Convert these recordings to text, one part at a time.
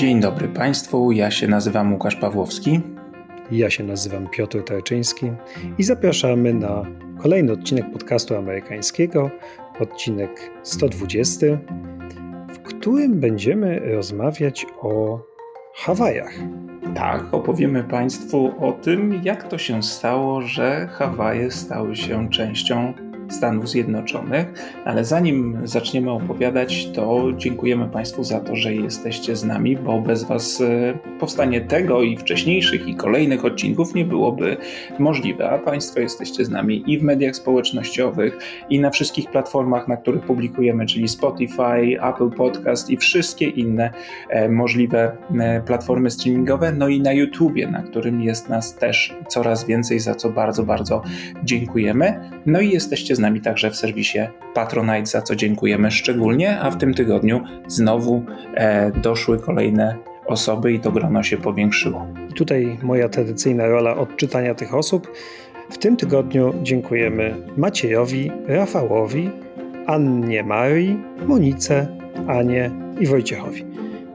Dzień dobry Państwu, ja się nazywam Łukasz Pawłowski. Ja się nazywam Piotr Tarczyński i zapraszamy na kolejny odcinek podcastu amerykańskiego, odcinek 120, w którym będziemy rozmawiać o Hawajach. Tak, opowiemy Państwu o tym, jak to się stało, że Hawaje stały się częścią Stanów Zjednoczonych. Ale zanim zaczniemy opowiadać, to dziękujemy Państwu za to, że jesteście z nami, bo bez Was e, powstanie tego i wcześniejszych i kolejnych odcinków nie byłoby możliwe. A Państwo jesteście z nami i w mediach społecznościowych, i na wszystkich platformach, na których publikujemy, czyli Spotify, Apple Podcast i wszystkie inne e, możliwe e, platformy streamingowe, no i na YouTubie, na którym jest nas też coraz więcej, za co bardzo, bardzo dziękujemy. No i jesteście z nami także w serwisie Patronite, za co dziękujemy szczególnie, a w tym tygodniu znowu e, doszły kolejne osoby i to grono się powiększyło. I tutaj moja tradycyjna rola odczytania tych osób. W tym tygodniu dziękujemy Maciejowi, Rafałowi, Annie Marii, Monice, Anie i Wojciechowi.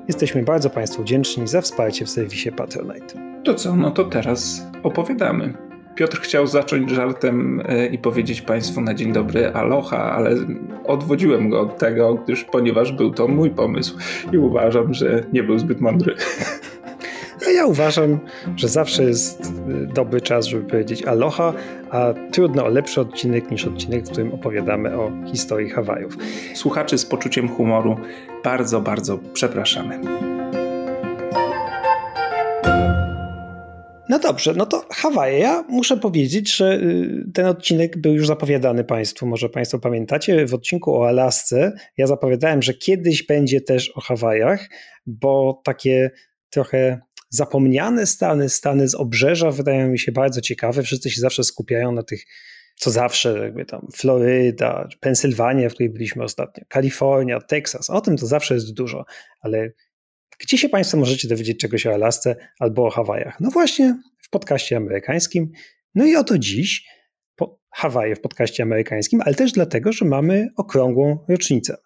Jesteśmy bardzo Państwu wdzięczni za wsparcie w serwisie Patronite. To co, no to teraz opowiadamy. Piotr chciał zacząć żartem e, i powiedzieć Państwu na dzień dobry aloha, ale odwodziłem go od tego, gdyż ponieważ był to mój pomysł i uważam, że nie był zbyt mądry. A ja uważam, że zawsze jest e, dobry czas, żeby powiedzieć aloha, a trudno o lepszy odcinek niż odcinek, w którym opowiadamy o historii Hawajów. Słuchaczy z poczuciem humoru bardzo, bardzo przepraszamy. No dobrze, no to Hawaje. Ja muszę powiedzieć, że y, ten odcinek był już zapowiadany Państwu. Może Państwo pamiętacie, w odcinku o Alasce ja zapowiadałem, że kiedyś będzie też o Hawajach, bo takie trochę zapomniane stany, stany z obrzeża wydają mi się bardzo ciekawe. Wszyscy się zawsze skupiają na tych, co zawsze, jakby tam Floryda, Pensylwania, w której byliśmy ostatnio, Kalifornia, Teksas. O tym to zawsze jest dużo, ale gdzie się Państwo możecie dowiedzieć czegoś o Alasce albo o Hawajach? No właśnie w podcaście amerykańskim. No i oto dziś po Hawaje w podcaście amerykańskim, ale też dlatego, że mamy okrągłą rocznicę.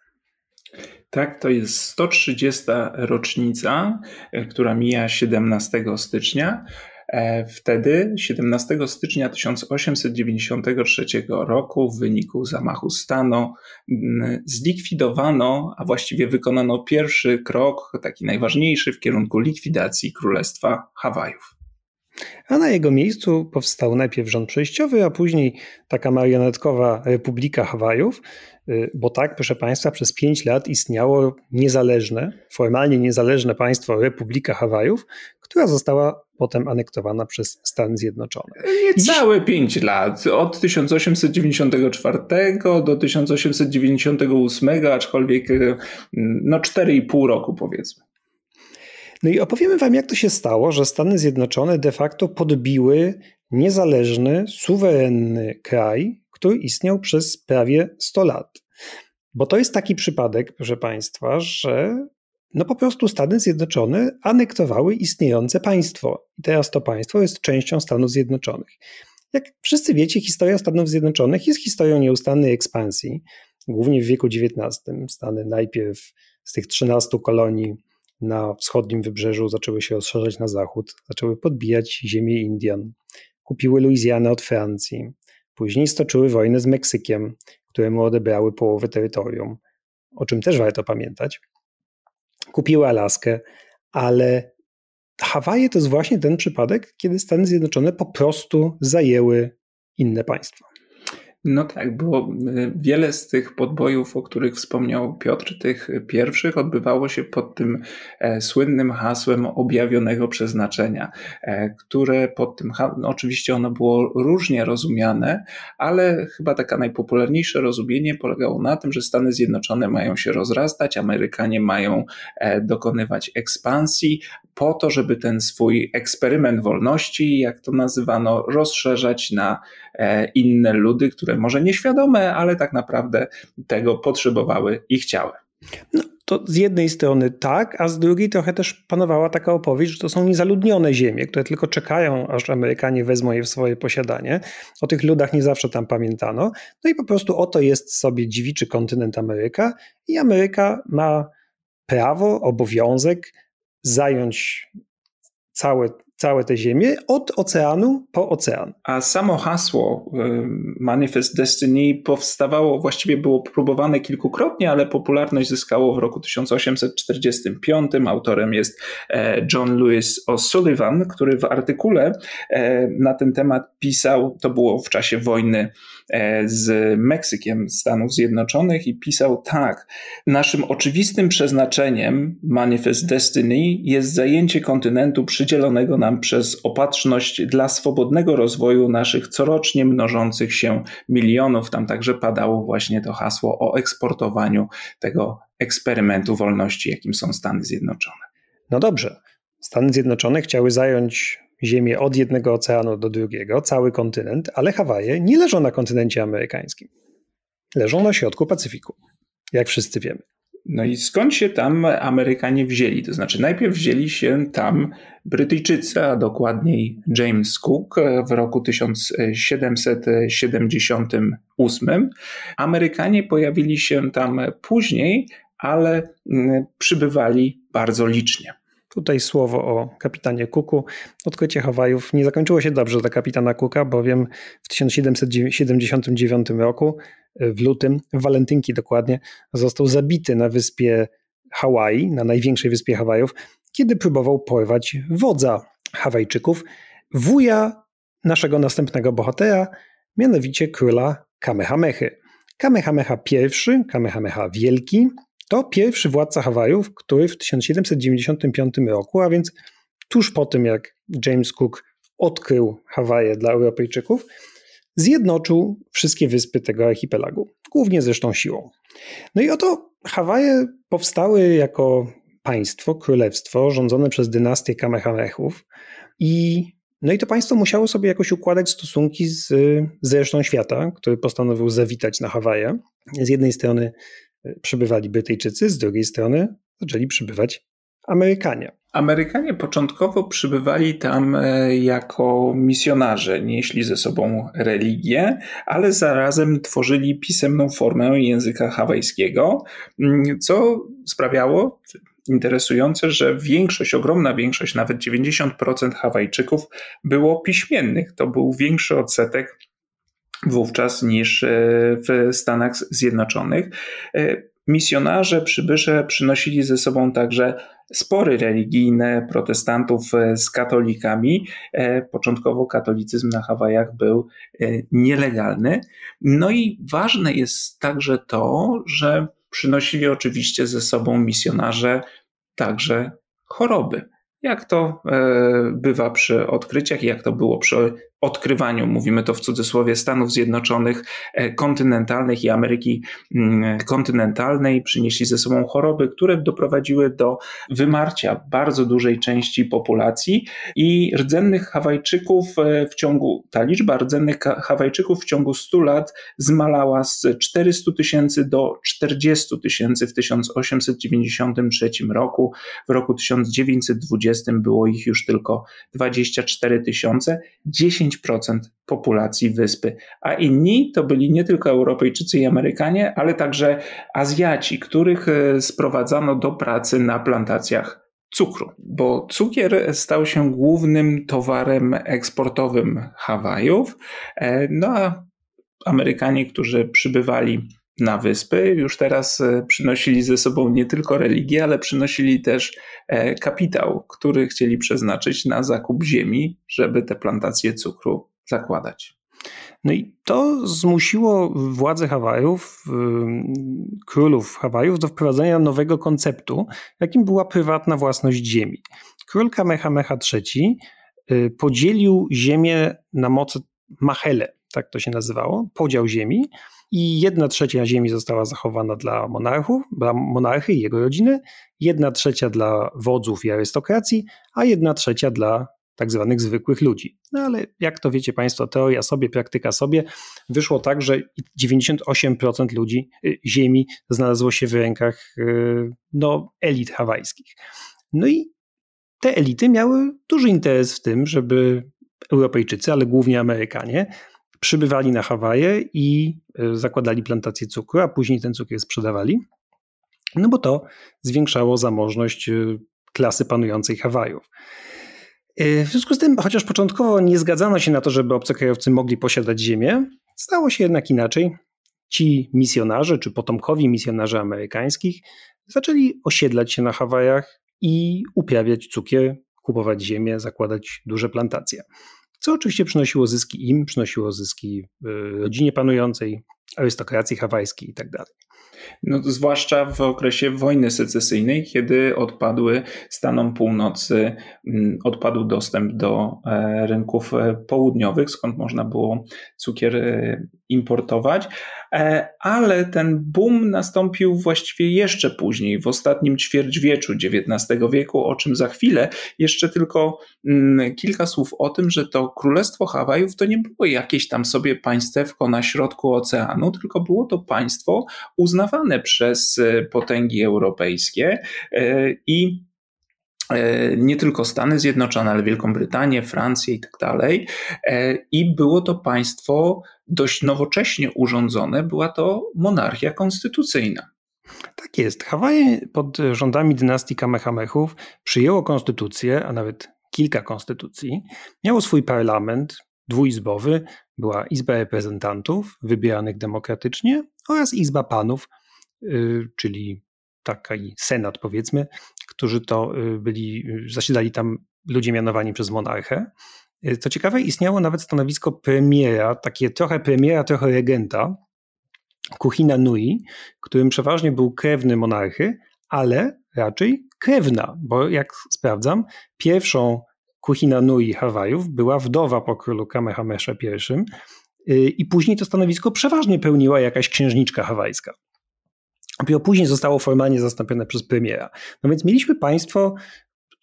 Tak, to jest 130. rocznica, e, która mija 17 stycznia. E, wtedy, 17 stycznia 1893 roku, w wyniku zamachu stanu, zlikwidowano, a właściwie wykonano pierwszy krok, taki najważniejszy, w kierunku likwidacji Królestwa Hawajów. A na jego miejscu powstał najpierw rząd przejściowy, a później taka marionetkowa Republika Hawajów, y, bo tak, proszę Państwa, przez pięć lat istniało niezależne, formalnie niezależne państwo Republika Hawajów, która została potem anektowana przez Stany Zjednoczone. Niecałe pięć lat, od 1894 do 1898, aczkolwiek y, no 4,5 roku powiedzmy. No i opowiemy Wam, jak to się stało, że Stany Zjednoczone de facto podbiły niezależny, suwerenny kraj, który istniał przez prawie 100 lat. Bo to jest taki przypadek, proszę Państwa, że no po prostu Stany Zjednoczone anektowały istniejące państwo. I teraz to państwo jest częścią Stanów Zjednoczonych. Jak wszyscy wiecie, historia Stanów Zjednoczonych jest historią nieustannej ekspansji, głównie w wieku XIX. Stany najpierw z tych 13 kolonii na wschodnim wybrzeżu zaczęły się rozszerzać na zachód, zaczęły podbijać ziemię Indian, kupiły Luizjanę od Francji, później stoczyły wojnę z Meksykiem, któremu odebrały połowę terytorium, o czym też warto pamiętać. Kupiły Alaskę, ale Hawaje to jest właśnie ten przypadek, kiedy Stany Zjednoczone po prostu zajęły inne państwo. No tak, bo e, wiele z tych podbojów, o których wspomniał Piotr, tych pierwszych, odbywało się pod tym e, słynnym hasłem objawionego przeznaczenia, e, które pod tym, no oczywiście ono było różnie rozumiane, ale chyba taka najpopularniejsze rozumienie polegało na tym, że Stany Zjednoczone mają się rozrastać, Amerykanie mają dokonywać ekspansji, po to, żeby ten swój eksperyment wolności, jak to nazywano, rozszerzać na inne ludy, które które może nieświadome, ale tak naprawdę tego potrzebowały i chciały. No, to z jednej strony tak, a z drugiej trochę też panowała taka opowieść, że to są niezaludnione ziemie, które tylko czekają, aż Amerykanie wezmą je w swoje posiadanie. O tych ludach nie zawsze tam pamiętano. No i po prostu oto jest sobie dziwiczy kontynent Ameryka i Ameryka ma prawo, obowiązek zająć całe całe te ziemię od oceanu po ocean. A samo hasło Manifest Destiny powstawało, właściwie było próbowane kilkukrotnie, ale popularność zyskało w roku 1845. Autorem jest e, John Lewis O'Sullivan, który w artykule e, na ten temat pisał, to było w czasie wojny z Meksykiem Stanów Zjednoczonych i pisał tak: Naszym oczywistym przeznaczeniem Manifest Destiny jest zajęcie kontynentu przydzielonego nam nam przez opatrzność dla swobodnego rozwoju naszych corocznie mnożących się milionów. Tam także padało właśnie to hasło o eksportowaniu tego eksperymentu wolności, jakim są Stany Zjednoczone. No dobrze. Stany Zjednoczone chciały zająć Ziemię od jednego oceanu do drugiego, cały kontynent, ale Hawaje nie leżą na kontynencie amerykańskim. Leżą na środku Pacyfiku, jak wszyscy wiemy. No i skąd się tam Amerykanie wzięli? To znaczy, najpierw wzięli się tam Brytyjczycy, a dokładniej James Cook w roku 1778. Amerykanie pojawili się tam później, ale mm, przybywali bardzo licznie. Tutaj słowo o kapitanie Cooku. Odkrycie Hawajów nie zakończyło się dobrze dla kapitana Cooka, bowiem w 1779 roku, w lutym, w walentynki dokładnie, został zabity na wyspie Hawaii, na największej wyspie Hawajów, kiedy próbował porwać wodza Hawajczyków, wuja naszego następnego bohatera, mianowicie króla Kamehamechy. Kamehameha I, Kamehameha Wielki, to pierwszy władca Hawajów, który w 1795 roku, a więc tuż po tym jak James Cook odkrył Hawaje dla Europejczyków, zjednoczył wszystkie wyspy tego archipelagu, głównie zresztą siłą. No i oto Hawaje powstały jako państwo, królestwo rządzone przez dynastię Kamehamechów i no i to państwo musiało sobie jakoś układać stosunki z, z resztą świata, który postanowił zawitać na Hawaje. Z jednej strony przybywali Brytyjczycy, z drugiej strony zaczęli przybywać Amerykanie. Amerykanie początkowo przybywali tam e, jako misjonarze, nieśli ze sobą religię, ale zarazem tworzyli pisemną formę języka hawajskiego, mm, co sprawiało, interesujące, że większość, ogromna większość, nawet 90% Hawajczyków było piśmiennych. To był większy odsetek wówczas niż e, w Stanach Zjednoczonych. E, misjonarze, przybysze przynosili ze sobą także spory religijne protestantów e, z katolikami. Początkowo katolicyzm na Hawajach był nielegalny. No i ważne jest także to, że przynosili oczywiście ze sobą misjonarze także choroby. Jak to bywa przy odkryciach, jak to było przy odkrywaniu, mówimy to w cudzysłowie, Stanów Zjednoczonych, e, kontynentalnych i Ameryki mm, kontynentalnej, przynieśli ze sobą choroby, które doprowadziły do wymarcia bardzo dużej części populacji i rdzennych Hawajczyków e, w ciągu, ta liczba rdzennych Hawajczyków w ciągu 100 lat zmalała z 400 tysięcy do 40 tysięcy w 1893 roku. W roku 1920 było ich już tylko 24 tysiące. 10 10% populacji wyspy, a inni to byli nie tylko Europejczycy i Amerykanie, ale także Azjaci, których e, sprowadzano do pracy na plantacjach cukru, bo cukier stał się głównym towarem eksportowym Hawajów, e, no a Amerykanie, którzy przybywali na wyspy, już teraz e, przynosili ze sobą nie tylko religię, ale przynosili też e, kapitał, który chcieli przeznaczyć na zakup ziemi, żeby te plantacje cukru zakładać. No i to zmusiło władze Hawajów, królów Hawajów do wprowadzenia nowego konceptu, jakim była prywatna własność ziemi. Król Kamehameha III y, podzielił ziemię na mocy Machele, tak to się nazywało, podział ziemi, i jedna trzecia ziemi została zachowana dla monarchów, dla monarchy i jego rodziny, jedna trzecia dla wodzów i arystokracji, a jedna trzecia dla tak zwanych zwykłych ludzi. No ale jak to wiecie Państwo, teoria sobie, praktyka sobie, wyszło tak, że 98% ludzi, y, ziemi znalazło się w rękach y, no, elit hawajskich. No i te elity miały duży interes w tym, żeby Europejczycy, ale głównie Amerykanie, przybywali na Hawaje i e, zakładali plantacje cukru, a później ten cukier sprzedawali. No bo to zwiększało zamożność e, klasy panującej Hawajów. W związku z tym, chociaż początkowo nie zgadzano się na to, żeby obcokrajowcy mogli posiadać ziemię, stało się jednak inaczej. Ci misjonarze, czy potomkowi misjonarzy amerykańskich, zaczęli osiedlać się na Hawajach i uprawiać cukier, kupować ziemię, zakładać duże plantacje. Co oczywiście przynosiło zyski im, przynosiło zyski y, rodzinie panującej, arystokracji hawajskiej itd. Tak no, zwłaszcza w okresie wojny secesyjnej, kiedy odpadły Stanom Północy, odpadł dostęp do e, rynków e, południowych, skąd można było cukier e, importować, ale ten boom nastąpił właściwie jeszcze później, w ostatnim ćwierćwieczu XIX wieku, o czym za chwilę. Jeszcze tylko mm, kilka słów o tym, że to Królestwo Hawajów to nie było jakieś tam sobie państewko na środku oceanu, tylko było to państwo uznawane przez e, potęgi europejskie e, i e, nie tylko Stany Zjednoczone, ale Wielką Brytanię, Francję i tak dalej. I było to państwo dość nowocześnie urządzone, była to monarchia konstytucyjna. Tak jest. Hawaje pod rządami dynastii Kamehamechów przyjęło konstytucję, a nawet kilka konstytucji. Miało swój parlament dwuizbowy, była Izba Reprezentantów wybieranych demokratycznie oraz Izba Panów, Y, czyli taki senat powiedzmy, którzy to y, byli, y, zasiadali tam ludzie mianowani przez monarchę. Co ciekawe, istniało nawet stanowisko premiera, takie trochę premiera, trochę regenta, Kuchina Nui, którym przeważnie był krewny monarchy, ale raczej krewna, bo jak sprawdzam, pierwszą Kuchina Nui Hawajów była wdowa po królu Kamehamesza I i później to stanowisko przeważnie pełniła jakaś księżniczka hawajska. Dopiero później zostało formalnie zastąpione przez premiera. No więc mieliśmy państwo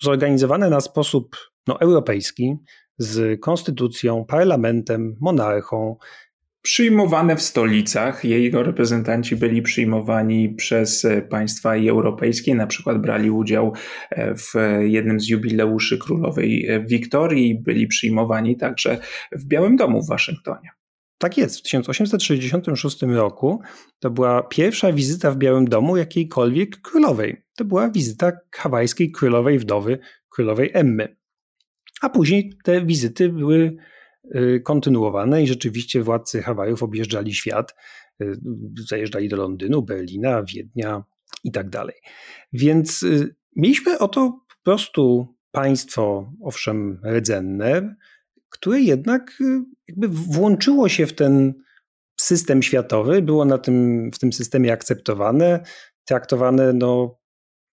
zorganizowane na sposób no, europejski, z konstytucją, parlamentem, monarchą. Przyjmowane w stolicach. Jego reprezentanci byli przyjmowani przez państwa i europejskie, na przykład brali udział w jednym z jubileuszy królowej Wiktorii, byli przyjmowani także w Białym Domu w Waszyngtonie. Tak jest. W 1866 roku to była pierwsza wizyta w Białym Domu jakiejkolwiek królowej. To była wizyta hawajskiej królowej wdowy, królowej Emmy. A później te wizyty były y, kontynuowane i rzeczywiście władcy Hawajów objeżdżali świat. Y, zajeżdżali do Londynu, Berlina, Wiednia i tak dalej. Więc y, mieliśmy oto po prostu państwo, owszem, rdzenne, które jednak y, jakby włączyło się w ten system światowy, było na tym, w tym systemie akceptowane, traktowane no,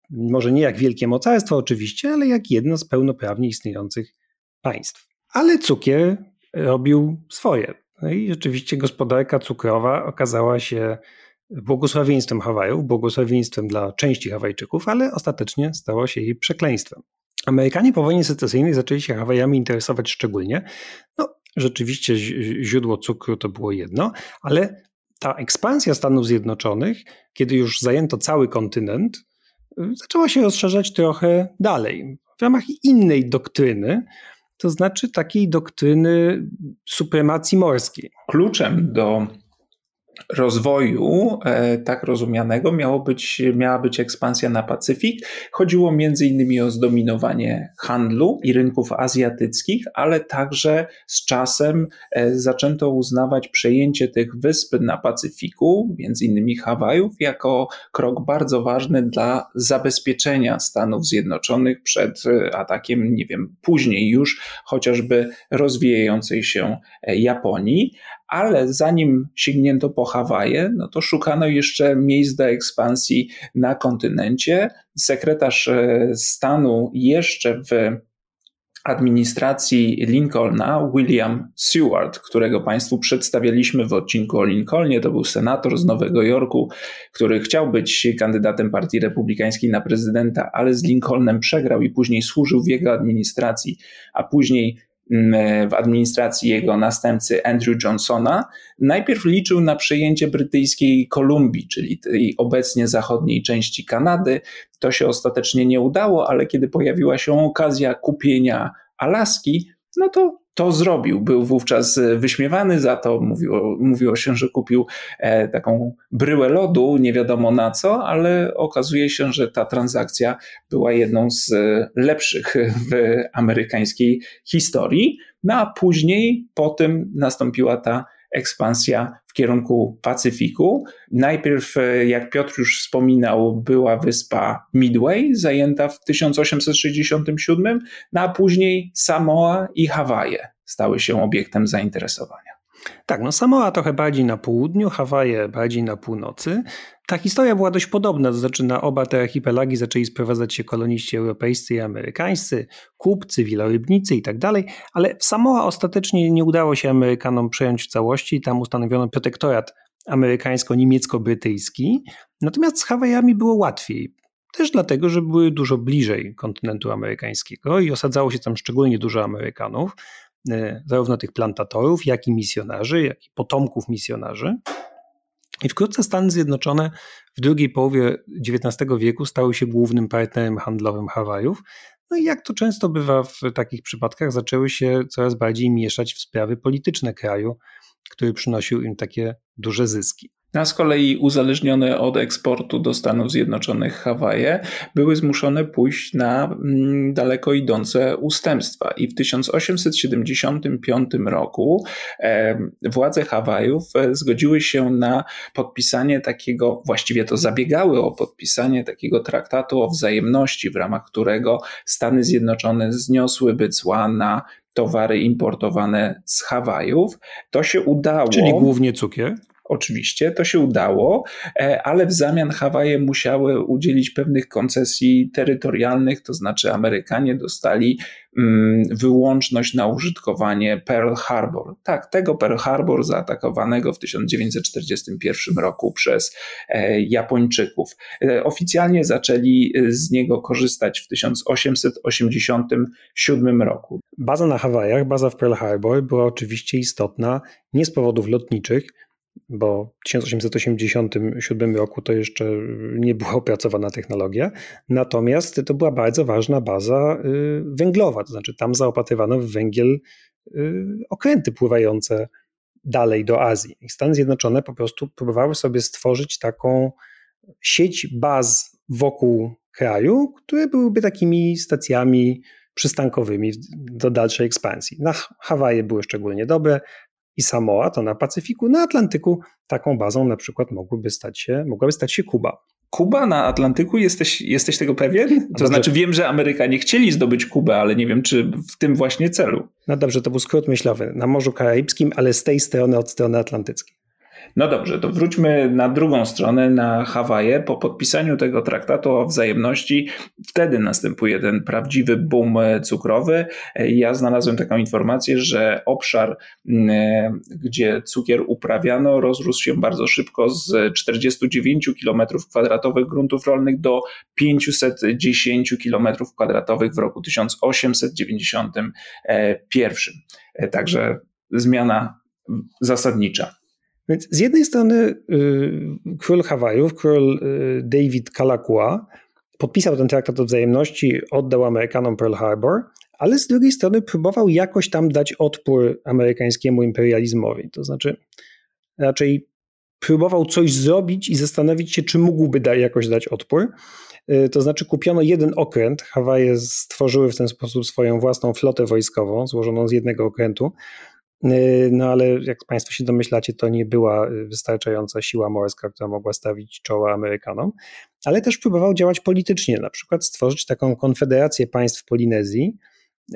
może nie jak wielkie mocarstwo oczywiście, ale jak jedno z pełnoprawnie istniejących państw. Ale cukier robił swoje. No i rzeczywiście gospodarka cukrowa okazała się błogosławieństwem Hawajów, błogosławieństwem dla części Hawajczyków, ale ostatecznie stało się jej przekleństwem. Amerykanie po wojnie secesyjnej zaczęli się Hawajami interesować szczególnie. No, rzeczywiście źródło cukru to było jedno, ale ta ekspansja Stanów Zjednoczonych, kiedy już zajęto cały kontynent, zaczęła się rozszerzać trochę dalej, w ramach innej doktryny, to znaczy takiej doktryny supremacji morskiej. Kluczem do rozwoju e, tak rozumianego miało być, miała być ekspansja na Pacyfik. Chodziło innymi o zdominowanie handlu i rynków azjatyckich, ale także z czasem e, zaczęto uznawać przejęcie tych wysp na Pacyfiku, innymi Hawajów, jako krok bardzo ważny dla zabezpieczenia Stanów Zjednoczonych przed e, atakiem, nie wiem, później już chociażby rozwijającej się Japonii ale zanim sięgnięto po Hawaje, no to szukano jeszcze miejsc do ekspansji na kontynencie. Sekretarz e, stanu jeszcze w administracji Lincolna, William Seward, którego Państwu przedstawialiśmy w odcinku o Lincolnie. To był senator z Nowego Jorku, który chciał być kandydatem Partii Republikańskiej na prezydenta, ale z Lincolnem przegrał i później służył w jego administracji, a później w administracji jego następcy Andrew Johnsona, najpierw liczył na przejęcie brytyjskiej Kolumbii, czyli tej obecnie zachodniej części Kanady. To się ostatecznie nie udało, ale kiedy pojawiła się okazja kupienia Alaski, no to to zrobił. Był wówczas wyśmiewany za to. Mówiło, mówiło się, że kupił e, taką bryłę lodu, nie wiadomo na co, ale okazuje się, że ta transakcja była jedną z lepszych w amerykańskiej historii. No a później po tym nastąpiła ta ekspansja w kierunku Pacyfiku. Najpierw, e, jak Piotr już wspominał, była wyspa Midway, zajęta w 1867, no a później Samoa i Hawaje stały się obiektem zainteresowania. Tak, no Samoa trochę bardziej na południu, Hawaje bardziej na północy. Ta historia była dość podobna, to znaczy na oba te archipelagi zaczęli sprowadzać się koloniści europejscy i amerykańscy, kupcy, wielorybnicy i tak dalej, ale w Samoa ostatecznie nie udało się Amerykanom przejąć w całości, tam ustanowiono protektorat amerykańsko-niemiecko-brytyjski, natomiast z Hawajami było łatwiej. Też dlatego, że były dużo bliżej kontynentu amerykańskiego i osadzało się tam szczególnie dużo Amerykanów. E, zarówno tych plantatorów, jak i misjonarzy, jak i potomków misjonarzy. I wkrótce Stany Zjednoczone w drugiej połowie XIX wieku stały się głównym partnerem handlowym Hawajów. No i jak to często bywa w takich przypadkach, zaczęły się coraz bardziej mieszać w sprawy polityczne kraju, który przynosił im takie duże zyski. Na z kolei uzależnione od eksportu do Stanów Zjednoczonych Hawaje były zmuszone pójść na mm, daleko idące ustępstwa. I w 1875 roku władze Hawajów e, zgodziły się na podpisanie takiego, właściwie to zabiegały o podpisanie takiego traktatu o wzajemności, w ramach którego Stany Zjednoczone zniosłyby cła na towary importowane z Hawajów. To się udało. Czyli głównie cukier? Oczywiście to się udało, e, ale w zamian Hawaje musiały udzielić pewnych koncesji terytorialnych, to znaczy Amerykanie dostali mm, wyłączność na użytkowanie Pearl Harbor. Tak, tego Pearl Harbor zaatakowanego w 1941 roku przez e, Japończyków. E, oficjalnie zaczęli z niego korzystać w 1887 roku. Baza na Hawajach, baza w Pearl Harbor była oczywiście istotna nie z powodów lotniczych, bo w 1887 roku to jeszcze nie była opracowana technologia, natomiast to była bardzo ważna baza y, węglowa, to znaczy tam zaopatrywano w węgiel y, okręty pływające dalej do Azji. I Stany Zjednoczone po prostu próbowały sobie stworzyć taką sieć baz wokół kraju, które byłyby takimi stacjami przystankowymi do dalszej ekspansji. Na Hawaje były szczególnie dobre, i Samoa, to na Pacyfiku, na Atlantyku taką bazą na przykład mogłyby stać się, mogłaby stać się Kuba. Kuba na Atlantyku? Jesteś, jesteś tego pewien? To znaczy wiem, że Amerykanie chcieli zdobyć Kubę, ale nie wiem, czy w tym właśnie celu. No dobrze, to był skrót myślowy. Na Morzu Karaibskim, ale z tej strony od strony atlantyckiej. No dobrze, to wróćmy na drugą stronę, na Hawaje. Po podpisaniu tego traktatu o wzajemności, wtedy następuje ten prawdziwy boom cukrowy. Ja znalazłem taką informację, że obszar, mm, gdzie cukier uprawiano, rozrósł się bardzo szybko z 49 km2 gruntów rolnych do 510 km2 w roku 1891. Także zmiana zasadnicza. Więc z jednej strony y, król Hawajów, król y, David Kalakua, podpisał ten traktat o wzajemności, oddał Amerykanom Pearl Harbor, ale z drugiej strony próbował jakoś tam dać odpór amerykańskiemu imperializmowi. To znaczy raczej próbował coś zrobić i zastanowić się, czy mógłby da, jakoś dać odpór. Y, to znaczy kupiono jeden okręt. Hawaje stworzyły w ten sposób swoją własną flotę wojskową, złożoną z jednego okrętu. Yy, no ale jak Państwo się domyślacie, to nie była y, wystarczająca siła morska, która mogła stawić czoła Amerykanom, ale też próbował działać politycznie, na przykład stworzyć taką konfederację państw Polinezji,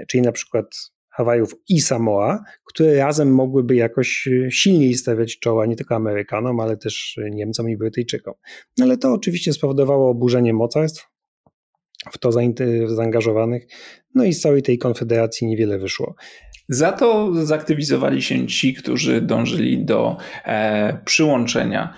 czyli na przykład Hawajów i Samoa, które razem mogłyby jakoś y, silniej stawiać czoła nie tylko Amerykanom, ale też Niemcom i Brytyjczykom. No ale to oczywiście spowodowało oburzenie mocarstw, w to zaangażowanych, no i z całej tej konfederacji niewiele wyszło. Za to zaktywizowali się ci, którzy dążyli do e, przyłączenia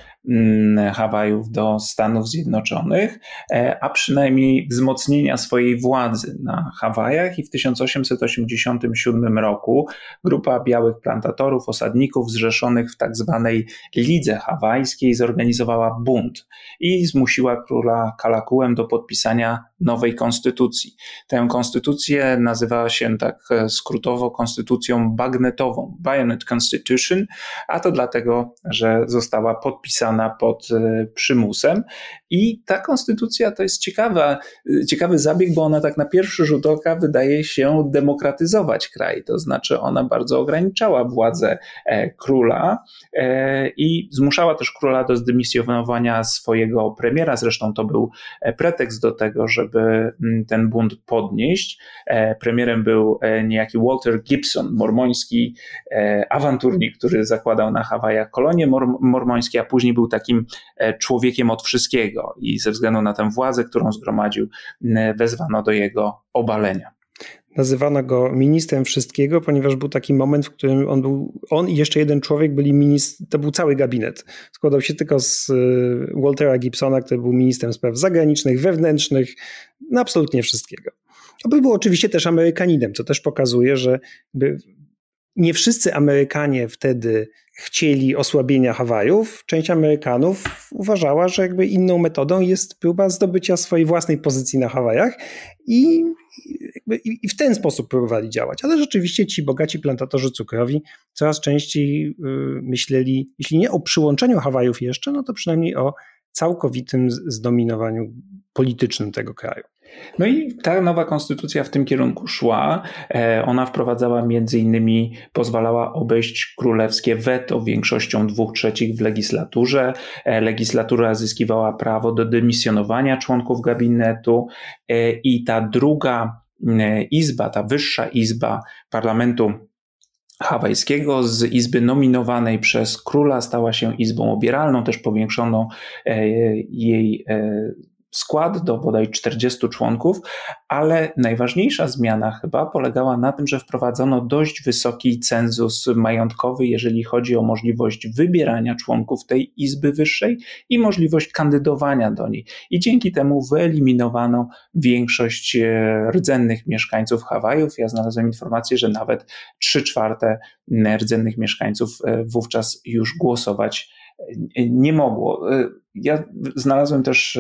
Hawajów do Stanów Zjednoczonych, e, a przynajmniej wzmocnienia swojej władzy na Hawajach i w 1887 roku grupa białych plantatorów, osadników zrzeszonych w tak zwanej Lidze Hawajskiej zorganizowała bunt i zmusiła króla Kalakułem do podpisania nowej konstytucji. Tę konstytucję nazywała się tak e, skrótowo konstytucją bagnetową, Bayonet Constitution, a to dlatego, że została podpisana pod e, przymusem. I ta konstytucja to jest ciekawa, e, ciekawy zabieg, bo ona tak na pierwszy rzut oka wydaje się demokratyzować kraj. To znaczy, ona bardzo ograniczała władzę króla i zmuszała też króla do zdymisjonowania swojego premiera. Zresztą to był pretekst do tego, żeby mm, ten bunt podnieść. Premierem był niejaki Walter Gibson, mormoński awanturnik, który zakładał na Hawajach kolonie mormońskie, a później był takim e, człowiekiem od wszystkiego i ze względu na tę władzę, którą zgromadził, wezwano do jego obalenia nazywano go ministrem wszystkiego, ponieważ był taki moment, w którym on był, on i jeszcze jeden człowiek byli ministr, to był cały gabinet. Składał się tylko z e, Waltera Gibsona, który był ministrem spraw zagranicznych, wewnętrznych, no absolutnie wszystkiego. Był oczywiście też Amerykaninem, co też pokazuje, że nie wszyscy Amerykanie wtedy chcieli osłabienia Hawajów. Część Amerykanów uważała, że jakby inną metodą jest próba zdobycia swojej własnej pozycji na Hawajach i, i, w ten sposób próbowali działać. Ale rzeczywiście ci bogaci plantatorzy cukrowi coraz częściej y, myśleli, jeśli nie o przyłączeniu Hawajów jeszcze, no to przynajmniej o całkowitym zdominowaniu politycznym tego kraju. No i ta nowa konstytucja w tym kierunku szła. E, ona wprowadzała między innymi, pozwalała obejść królewskie weto większością dwóch trzecich w legislaturze. E, legislatura zyskiwała prawo do dymisjonowania członków gabinetu e, i ta druga izba, ta wyższa izba parlamentu hawajskiego z izby nominowanej przez króla stała się izbą obieralną, też powiększono jej skład do bodaj 40 członków, ale najważniejsza zmiana chyba polegała na tym, że wprowadzono dość wysoki cenzus majątkowy, jeżeli chodzi o możliwość wybierania członków tej Izby Wyższej i możliwość kandydowania do niej. I dzięki temu wyeliminowano większość e, rdzennych mieszkańców Hawajów. Ja znalazłem informację, że nawet 3 czwarte rdzennych mieszkańców e, wówczas już głosować e, nie mogło. Ja znalazłem też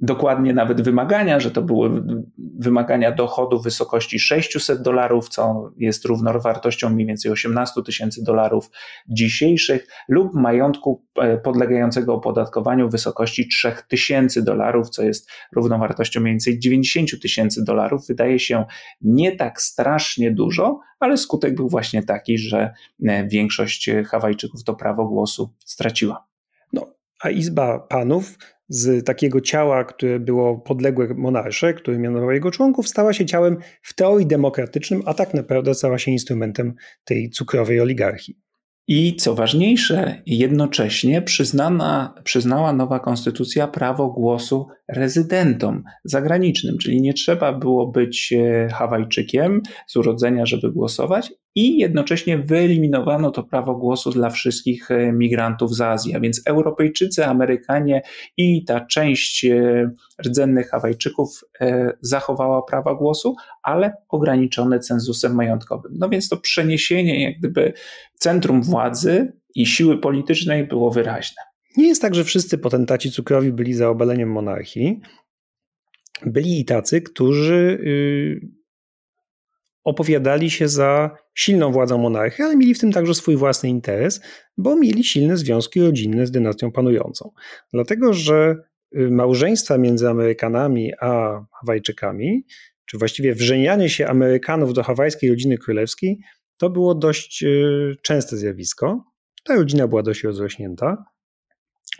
dokładnie nawet wymagania, że to były wymagania dochodu w wysokości 600 dolarów, co jest równowartością mniej więcej 18 tysięcy dolarów dzisiejszych, lub majątku e, podlegającego opodatkowaniu w wysokości 3000 dolarów, co jest równowartością mniej więcej 90 tysięcy dolarów. Wydaje się nie tak strasznie dużo, ale skutek był właśnie taki, że e, większość Hawajczyków to prawo głosu straciła. A Izba Panów z takiego ciała, które było podległe monarsze, który mianował jego członków, stała się ciałem w teorii demokratycznym, a tak naprawdę stała się instrumentem tej cukrowej oligarchii. I co ważniejsze, jednocześnie przyznana, przyznała nowa konstytucja prawo głosu rezydentom zagranicznym, czyli nie trzeba było być e, Hawajczykiem z urodzenia, żeby głosować, i jednocześnie wyeliminowano to prawo głosu dla wszystkich e, migrantów z Azji. A więc Europejczycy, Amerykanie i ta część e, rdzennych Hawajczyków zachowała prawa głosu, ale ograniczone cenzusem majątkowym. No więc to przeniesienie, jak gdyby centrum władzy i siły politycznej było wyraźne. Nie jest tak, że wszyscy potentaci cukrowi byli za obaleniem monarchii. Byli i tacy, którzy y, opowiadali się za silną władzą monarchii, ale mieli w tym także swój własny interes, bo mieli silne związki rodzinne z dynastią panującą. Dlatego, że y, małżeństwa między Amerykanami a Hawajczykami, czy właściwie wrzenianie się Amerykanów do hawajskiej rodziny królewskiej, to było dość y, częste zjawisko. Ta rodzina była dość rozrośnięta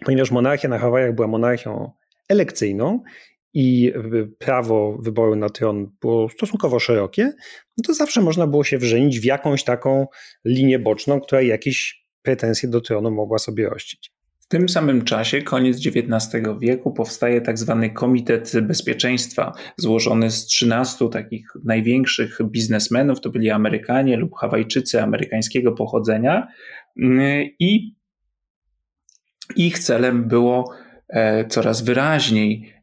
ponieważ monarchia na Hawajach była monarchią elekcyjną i prawo wyboru na tron było stosunkowo szerokie, no to zawsze można było się wrzenić w jakąś taką linię boczną, która jakieś pretensje do tronu mogła sobie rościć. W tym samym czasie, koniec XIX wieku, powstaje tak zwany Komitet Bezpieczeństwa, złożony z 13 takich największych biznesmenów, to byli Amerykanie lub Hawajczycy amerykańskiego pochodzenia i Ich celem było coraz wyraźniej mm,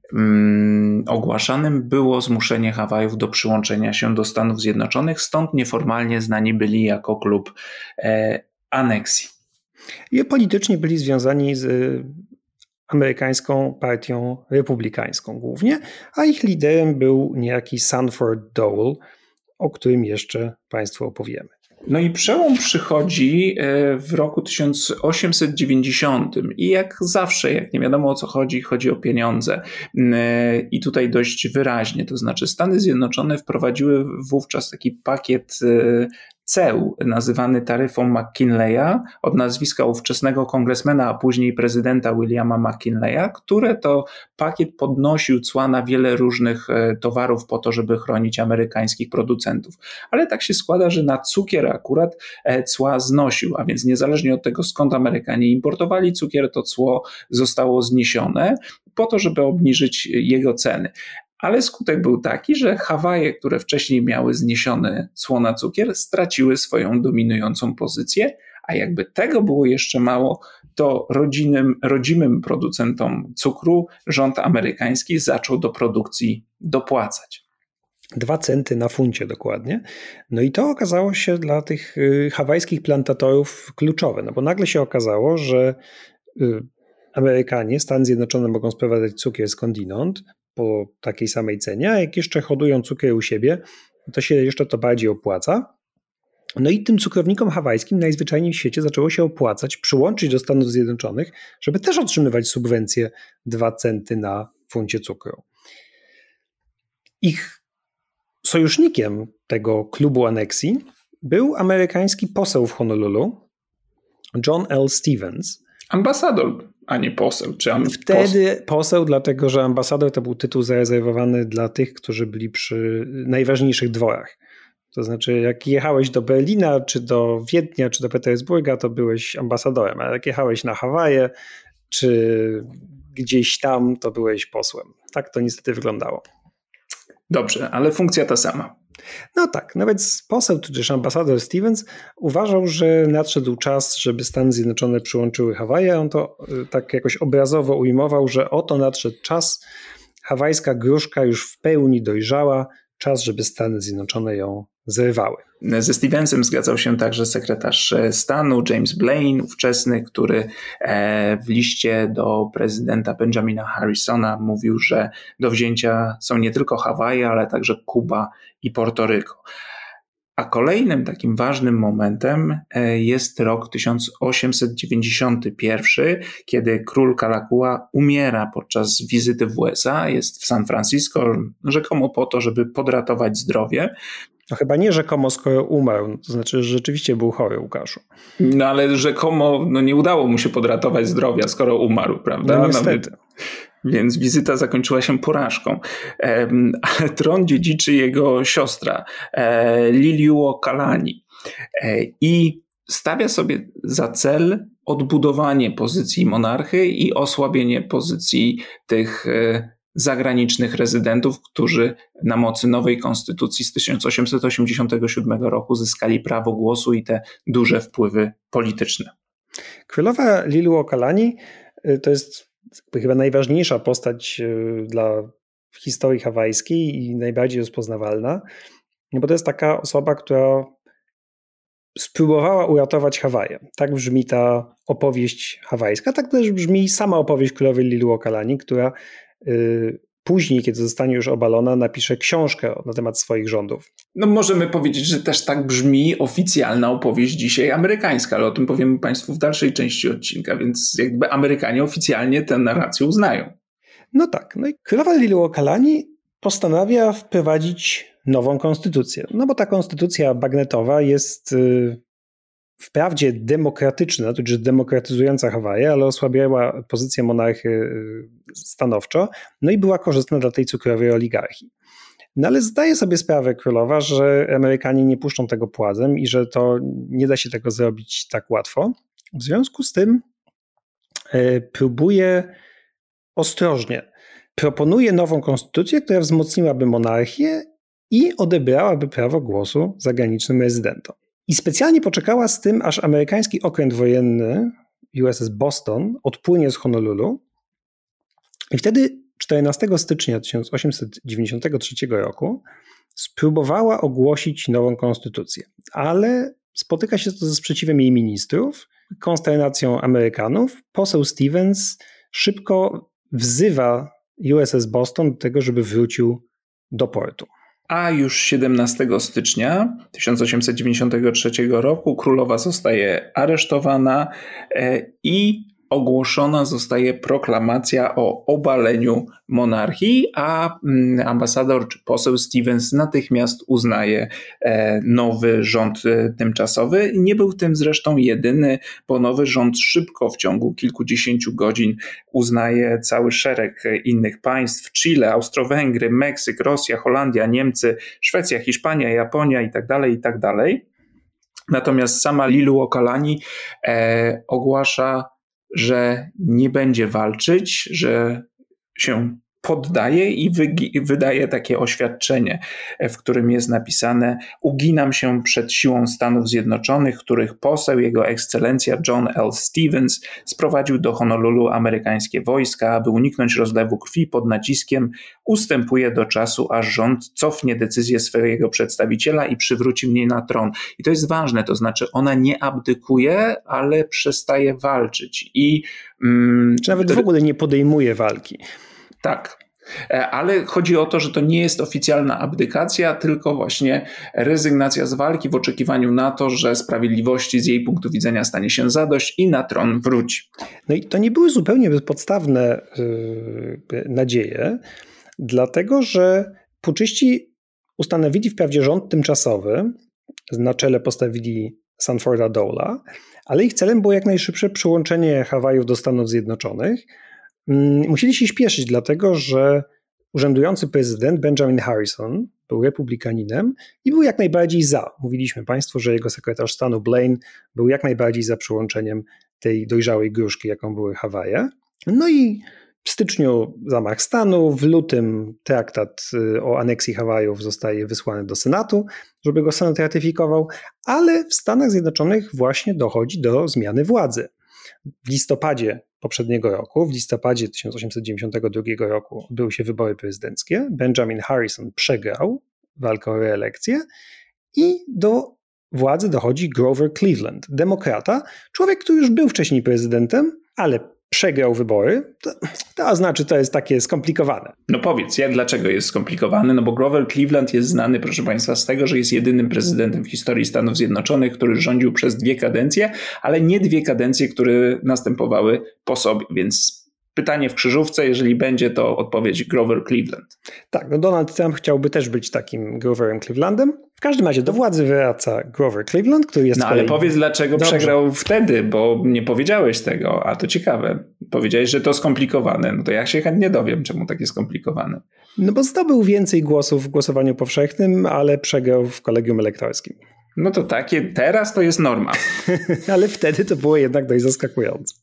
ogłaszanym było zmuszenie Hawajów do przyłączenia się do Stanów Zjednoczonych, stąd nieformalnie znani byli jako klub aneksji. I politycznie byli związani z amerykańską partią republikańską głównie, a ich liderem był niejaki Sanford Dole, o którym jeszcze Państwu opowiemy. No i przełom przychodzi e, w roku 1890 i jak zawsze, jak nie wiadomo o co chodzi, chodzi o pieniądze. E, I tutaj dość wyraźnie, to znaczy Stany Zjednoczone wprowadziły wówczas taki pakiet e, ceł nazywany taryfą McKinleya od nazwiska ówczesnego kongresmena, a później prezydenta Williama McKinleya, które to pakiet podnosił cła na wiele różnych e, towarów po to, żeby chronić amerykańskich producentów. Ale tak się składa, że na cukier akurat e, cła znosił, a więc niezależnie od tego skąd Amerykanie importowali cukier, to cło zostało zniesione po to, żeby obniżyć jego ceny ale skutek był taki, że Hawaje, które wcześniej miały zniesiony cło na cukier, straciły swoją dominującą pozycję, a jakby tego było jeszcze mało, to rodzinym, rodzimym producentom cukru rząd amerykański zaczął do produkcji dopłacać. Dwa centy na funcie dokładnie. No i to okazało się dla tych y, hawajskich plantatorów kluczowe, no bo nagle się okazało, że y, Amerykanie, Stany Zjednoczone mogą sprowadzać cukier skądinąd, po takiej samej cenie, a jak jeszcze hodują cukier u siebie, to się jeszcze to bardziej opłaca. No i tym cukrownikom hawajskim najzwyczajniej w świecie zaczęło się opłacać przyłączyć do Stanów Zjednoczonych, żeby też otrzymywać subwencje 2 centy na funcie cukru. Ich sojusznikiem tego klubu aneksji był amerykański poseł w Honolulu, John L. Stevens. Ambasador a nie poseł. Czy am- Wtedy poseł? poseł, dlatego że ambasador to był tytuł zarezerwowany dla tych, którzy byli przy najważniejszych dworach. To znaczy, jak jechałeś do Berlina, czy do Wiednia, czy do Petersburga, to byłeś ambasadorem, a jak jechałeś na Hawaje, czy gdzieś tam, to byłeś posłem. Tak to niestety wyglądało. Dobrze, ale funkcja ta sama. No tak, nawet poseł, tudzież ambasador Stevens uważał, że nadszedł czas, żeby Stany Zjednoczone przyłączyły Hawaje. On to y, tak jakoś obrazowo ujmował, że oto nadszedł czas, hawajska gruszka już w pełni dojrzała, czas, żeby Stany Zjednoczone ją zrywały. Ze Stevensem zgadzał się także sekretarz stanu James Blaine, ówczesny, który e, w liście do prezydenta Benjamina Harrisona mówił, że do wzięcia są nie tylko Hawaje, ale także Kuba i Portoryko. A kolejnym takim ważnym momentem e, jest rok 1891, kiedy król Kalakua umiera podczas wizyty w USA. Jest w San Francisco, rzekomo po to, żeby podratować zdrowie. No chyba nie rzekomo, skoro umarł, to znaczy, że rzeczywiście był chory Łukaszu. No ale rzekomo no nie udało mu się podratować zdrowia, skoro umarł, prawda? No niestety. Więc wizyta zakończyła się porażką. Ale tron dziedziczy jego siostra, e, Liliuo Kalani. E, I stawia sobie za cel odbudowanie pozycji monarchy i osłabienie pozycji tych e, zagranicznych rezydentów, którzy na mocy nowej konstytucji z 1887 roku zyskali prawo głosu i te duże wpływy polityczne. Królowa Lilu Okalani y, to jest chyba najważniejsza postać y, dla historii hawajskiej i najbardziej rozpoznawalna, bo to jest taka osoba, która spróbowała uratować Hawaje. Tak brzmi ta opowieść hawajska, tak też brzmi sama opowieść królowej Lilu Okalani, która Y, później, kiedy zostanie już obalona, napisze książkę na temat swoich rządów. No możemy powiedzieć, że też tak brzmi oficjalna opowieść dzisiaj amerykańska, ale o tym powiemy Państwu w dalszej części odcinka, więc jakby Amerykanie oficjalnie tę narrację uznają. No tak. No i królowa Lilu Kalani postanawia wprowadzić nową konstytucję. No bo ta konstytucja bagnetowa jest y, wprawdzie demokratyczna, to znaczy demokratyzująca Hawaje, ale osłabiała pozycję monarchy y, stanowczo, no i była korzystna dla tej cukrowej oligarchii. No ale zdaje sobie sprawę królowa, że Amerykanie nie puszczą tego płazem i że to nie da się tego zrobić tak łatwo. W związku z tym y, próbuje ostrożnie. Proponuje nową konstytucję, która wzmocniłaby monarchię i odebrałaby prawo głosu zagranicznym rezydentom. I specjalnie poczekała z tym, aż amerykański okręt wojenny USS Boston odpłynie z Honolulu i wtedy 14 stycznia 1893 roku spróbowała ogłosić nową konstytucję, ale spotyka się to ze sprzeciwem jej ministrów, konsternacją Amerykanów. Poseł Stevens szybko wzywa USS Boston do tego, żeby wrócił do portu. A już 17 stycznia 1893 roku królowa zostaje aresztowana e, i ogłoszona zostaje proklamacja o obaleniu monarchii, a mm, ambasador czy poseł Stevens natychmiast uznaje e, nowy rząd e, tymczasowy. Nie był tym zresztą jedyny, bo nowy rząd szybko w ciągu kilkudziesięciu godzin uznaje cały szereg innych państw: Chile, Austro-Węgry, Meksyk, Rosja, Holandia, Niemcy, Szwecja, Hiszpania, Japonia itd. Tak itd. Tak Natomiast sama Lilu Okalani e, ogłasza że nie będzie walczyć, że się poddaje i wydaje takie oświadczenie, w którym jest napisane: Uginam się przed siłą Stanów Zjednoczonych, których poseł, jego ekscelencja John L. Stevens sprowadził do Honolulu amerykańskie wojska, aby uniknąć rozlewu krwi pod naciskiem, ustępuje do czasu, aż rząd cofnie decyzję swojego przedstawiciela i przywróci mnie na tron. I to jest ważne, to znaczy ona nie abdykuje, ale przestaje walczyć. I, mm, Czy nawet w ogóle nie podejmuje walki. Tak. E, ale chodzi o to, że to nie jest oficjalna abdykacja, tylko właśnie rezygnacja z walki w oczekiwaniu na to, że sprawiedliwości z jej punktu widzenia stanie się zadość i na tron wróci. No i to nie były zupełnie bezpodstawne yy, nadzieje, dlatego że puczyści ustanowili wprawdzie rząd tymczasowy, na czele postawili Sanforda Dola, ale ich celem było jak najszybsze przyłączenie Hawajów do Stanów Zjednoczonych – musieli się śpieszyć, dlatego że urzędujący prezydent Benjamin Harrison był republikaninem i był jak najbardziej za. Mówiliśmy Państwu, że jego sekretarz stanu Blaine był jak najbardziej za przyłączeniem tej dojrzałej gruszki, jaką były Hawaje. No i w styczniu zamach stanu, w lutym traktat y, o aneksji Hawajów zostaje wysłany do Senatu, żeby go Senat ratyfikował, ale w Stanach Zjednoczonych właśnie dochodzi do zmiany władzy. W listopadzie poprzedniego roku, w listopadzie 1892 roku, odbyły się wybory prezydenckie. Benjamin Harrison przegrał walkę o reelekcję i do władzy dochodzi Grover Cleveland, demokrata, człowiek, który już był wcześniej prezydentem, ale przegrał wybory, to, to znaczy to jest takie skomplikowane. No powiedz, jak dlaczego jest skomplikowane? No bo Grover Cleveland jest znany, proszę Państwa, z tego, że jest jedynym prezydentem w historii Stanów Zjednoczonych, który rządził przez dwie kadencje, ale nie dwie kadencje, które następowały po sobie, więc pytanie w krzyżówce, jeżeli będzie to odpowiedź Grover Cleveland. Tak, no Donald Trump chciałby też być takim Groverem Clevelandem. W każdym razie do władzy wraca Grover Cleveland, który jest. No ale powiedz, dlaczego Dobrze. przegrał wtedy, bo nie powiedziałeś tego, a to ciekawe. Powiedziałeś, że to skomplikowane. No to ja się chętnie dowiem, czemu takie skomplikowane. No bo zdobył więcej głosów w głosowaniu powszechnym, ale przegrał w kolegium elektorskim. No to takie, teraz to jest norma. ale wtedy to było jednak dość zaskakujące.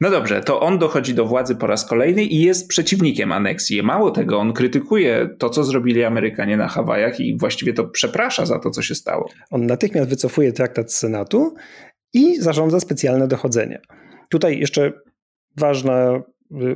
No dobrze, to on dochodzi do władzy po raz kolejny i jest przeciwnikiem aneksji. Mało tego, on krytykuje to, co zrobili Amerykanie na Hawajach i właściwie to przeprasza za to, co się stało. On natychmiast wycofuje traktat z Senatu i zarządza specjalne dochodzenie. Tutaj jeszcze ważna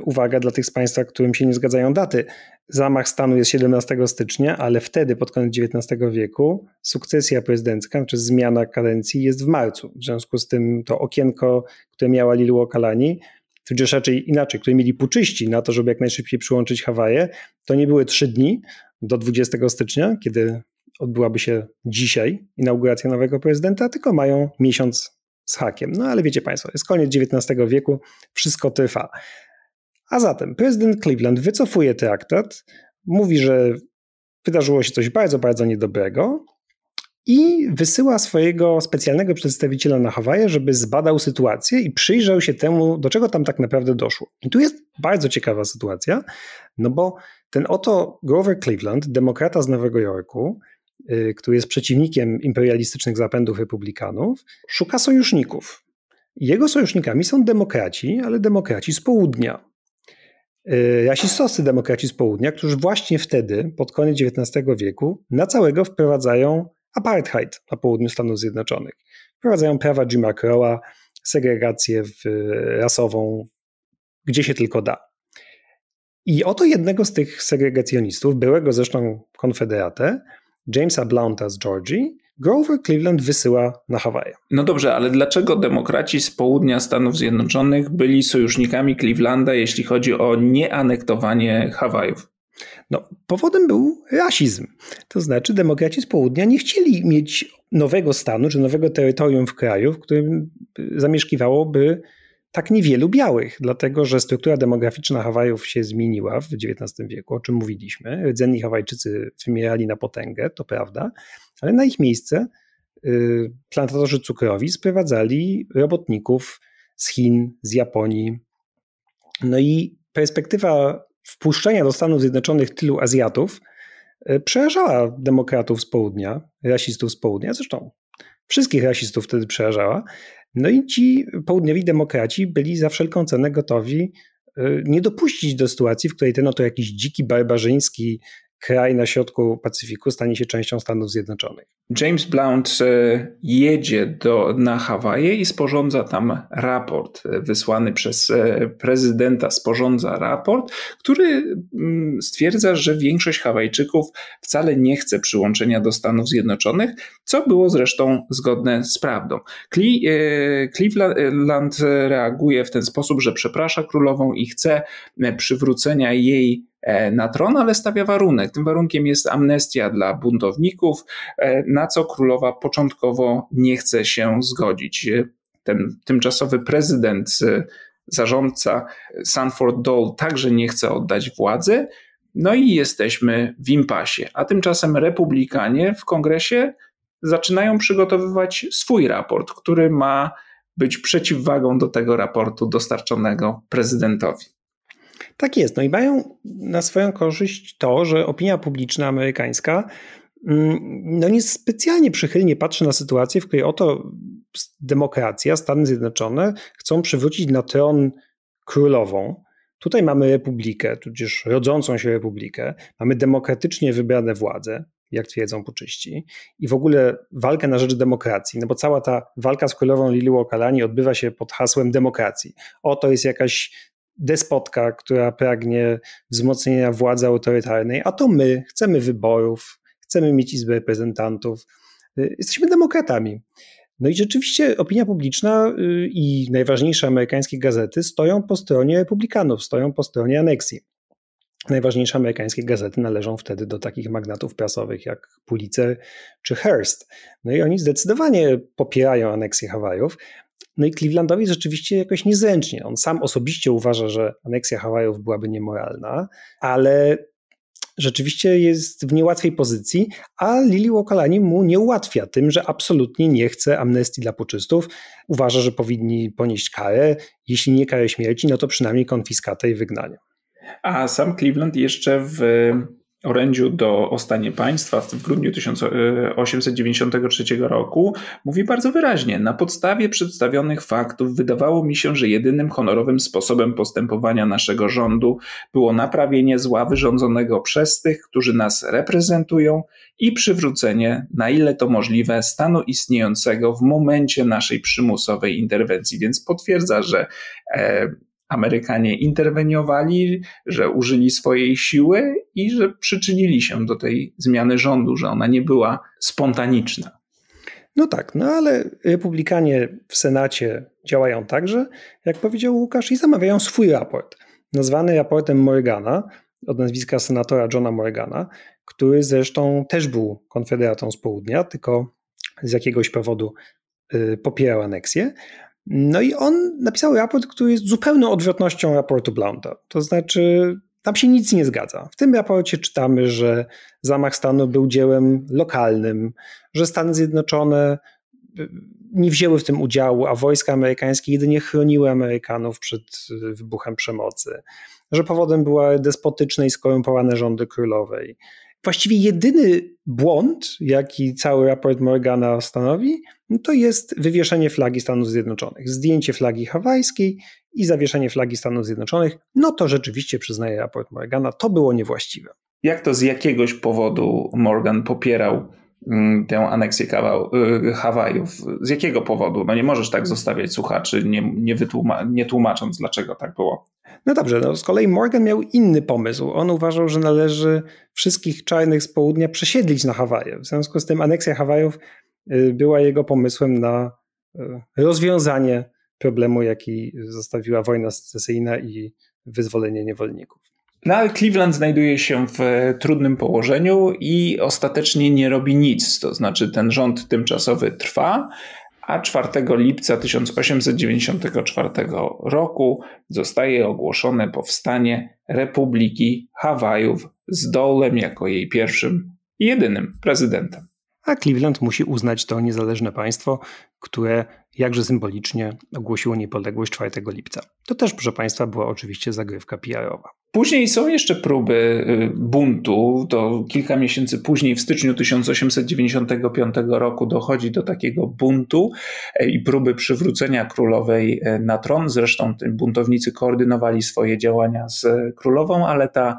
uwaga dla tych z Państwa, którym się nie zgadzają daty. Zamach stanu jest 17 stycznia, ale wtedy, pod koniec XIX wieku, sukcesja prezydencka, znaczy zmiana kadencji jest w marcu. W związku z tym to okienko, które miała Lilu Okalani, tudzież raczej inaczej, które mieli puczyści na to, żeby jak najszybciej przyłączyć Hawaje, to nie były trzy dni do 20 stycznia, kiedy odbyłaby się dzisiaj inauguracja nowego prezydenta, tylko mają miesiąc z hakiem. No ale wiecie Państwo, jest koniec XIX wieku, wszystko trwa. A zatem prezydent Cleveland wycofuje traktat, mówi, że wydarzyło się coś bardzo, bardzo niedobrego i wysyła swojego specjalnego przedstawiciela na Hawaje, żeby zbadał sytuację i przyjrzał się temu, do czego tam tak naprawdę doszło. I tu jest bardzo ciekawa sytuacja, no bo ten oto Grover Cleveland, demokrata z Nowego Jorku, yy, który jest przeciwnikiem imperialistycznych zapędów republikanów, szuka sojuszników. Jego sojusznikami są demokraci, ale demokraci z południa. Y, rasistowscy demokraci z południa, którzy właśnie wtedy, pod koniec XIX wieku, na całego wprowadzają apartheid na południu Stanów Zjednoczonych. Wprowadzają prawa Jima Crowa, segregację rasową, gdzie się tylko da. I oto jednego z tych segregacjonistów, byłego zresztą konfederatę, Jamesa Blounta z Georgii, Grover Cleveland wysyła na Hawaje. No dobrze, ale dlaczego demokraci z południa Stanów Zjednoczonych byli sojusznikami Clevelanda, jeśli chodzi o nieanektowanie Hawajów? No, powodem był rasizm. To znaczy, demokraci z południa nie chcieli mieć nowego stanu czy nowego terytorium w kraju, w którym zamieszkiwałoby tak niewielu białych, dlatego że struktura demograficzna Hawajów się zmieniła w XIX wieku, o czym mówiliśmy. Rdzenni Hawajczycy wymierali na potęgę, to prawda, ale na ich miejsce y, plantatorzy cukrowi sprowadzali robotników z Chin, z Japonii. No i perspektywa wpuszczenia do Stanów Zjednoczonych tylu Azjatów y, przerażała demokratów z południa, rasistów z południa, zresztą wszystkich rasistów wtedy przerażała. No i ci południowi demokraci byli za wszelką cenę gotowi y, nie dopuścić do sytuacji, w której ten oto jakiś dziki, barbarzyński kraj na środku Pacyfiku stanie się częścią Stanów Zjednoczonych. James Blount e, jedzie do, na Hawaje i sporządza tam raport e, wysłany przez e, prezydenta. Sporządza raport, który mm, stwierdza, że większość Hawajczyków wcale nie chce przyłączenia do Stanów Zjednoczonych, co było zresztą zgodne z prawdą. Cleveland reaguje w ten sposób, że przeprasza królową i chce przywrócenia jej na tron, ale stawia warunek. Tym warunkiem jest amnestia dla buntowników, e, na co królowa początkowo nie chce się zgodzić. Ten tymczasowy prezydent, e, zarządca Sanford Dole także nie chce oddać władzy. No i jesteśmy w impasie. A tymczasem republikanie w kongresie zaczynają przygotowywać swój raport, który ma być przeciwwagą do tego raportu dostarczonego prezydentowi. Tak jest. No i mają na swoją korzyść to, że opinia publiczna amerykańska mm, no nie specjalnie przychylnie patrzy na sytuację, w której oto demokracja, Stany Zjednoczone chcą przywrócić na tron królową. Tutaj mamy republikę, tudzież rodzącą się republikę, mamy demokratycznie wybrane władze, jak twierdzą puczyści, i w ogóle walkę na rzecz demokracji, no bo cała ta walka z królową Liliu Okalani odbywa się pod hasłem demokracji. Oto jest jakaś despotka, która pragnie wzmocnienia władzy autorytarnej, a to my chcemy wyborów, chcemy mieć Izbę Reprezentantów, y, jesteśmy demokratami. No i rzeczywiście opinia publiczna y, i najważniejsze amerykańskie gazety stoją po stronie republikanów, stoją po stronie aneksji. Najważniejsze amerykańskie gazety należą wtedy do takich magnatów prasowych jak Pulitzer czy Hearst. No i oni zdecydowanie popierają aneksję Hawajów, no i Clevelandowi rzeczywiście jakoś niezręcznie. On sam osobiście uważa, że aneksja Hawajów byłaby niemoralna, ale rzeczywiście jest w niełatwej pozycji, a Lili Wokalani mu nie ułatwia tym, że absolutnie nie chce amnestii dla poczystów. Uważa, że powinni ponieść karę, jeśli nie karę śmierci, no to przynajmniej konfiskatę i wygnanie. A sam Cleveland jeszcze w orędziu do o stanie państwa w grudniu 1893 roku mówi bardzo wyraźnie: Na podstawie przedstawionych faktów wydawało mi się, że jedynym honorowym sposobem postępowania naszego rządu było naprawienie zła wyrządzonego przez tych, którzy nas reprezentują i przywrócenie, na ile to możliwe, stanu istniejącego w momencie naszej przymusowej interwencji. Więc potwierdza, że e, Amerykanie interweniowali, że użyli swojej siły i że przyczynili się do tej zmiany rządu, że ona nie była spontaniczna. No tak, no ale republikanie w Senacie działają także, jak powiedział Łukasz, i zamawiają swój raport, nazwany raportem Morgana, od nazwiska senatora Johna Morgana, który zresztą też był konfederatą z południa, tylko z jakiegoś powodu y, popierał aneksję. No i on napisał raport, który jest zupełną odwrotnością raportu Blounda. To znaczy, tam się nic nie zgadza. W tym raporcie czytamy, że zamach stanu był dziełem lokalnym, że Stany Zjednoczone y, nie wzięły w tym udziału, a wojska amerykańskie jedynie chroniły Amerykanów przed y, wybuchem przemocy, że powodem były despotyczne i skorumpowane rządy królowej. Właściwie jedyny błąd, jaki cały raport Morgana stanowi, no to jest wywieszenie flagi Stanów Zjednoczonych. Zdjęcie flagi hawajskiej i zawieszenie flagi Stanów Zjednoczonych, no to rzeczywiście przyznaje raport Morgana, to było niewłaściwe. Jak to z jakiegoś powodu Morgan popierał tę aneksję kawał, y, Hawajów. Z jakiego powodu? No nie możesz tak zostawiać słuchaczy, nie, nie, wytłuma- nie tłumacząc, dlaczego tak było. No dobrze, no z kolei Morgan miał inny pomysł. On uważał, że należy wszystkich czarnych z południa przesiedlić na Hawaje. W związku z tym aneksja Hawajów y, była jego pomysłem na y, rozwiązanie problemu, jaki zostawiła wojna secesyjna i wyzwolenie niewolników. No ale Cleveland znajduje się w trudnym położeniu i ostatecznie nie robi nic. To znaczy ten rząd tymczasowy trwa, a 4 lipca 1894 roku zostaje ogłoszone powstanie Republiki Hawajów z Dolem jako jej pierwszym i jedynym prezydentem a Cleveland musi uznać to niezależne państwo, które jakże symbolicznie ogłosiło niepodległość 4 lipca. To też, proszę Państwa, była oczywiście zagrywka PR-owa. Później są jeszcze próby y, buntu. To kilka miesięcy później, w styczniu 1895 roku, dochodzi do takiego buntu e, i próby przywrócenia królowej e, na tron. Zresztą buntownicy koordynowali swoje działania z królową, ale ta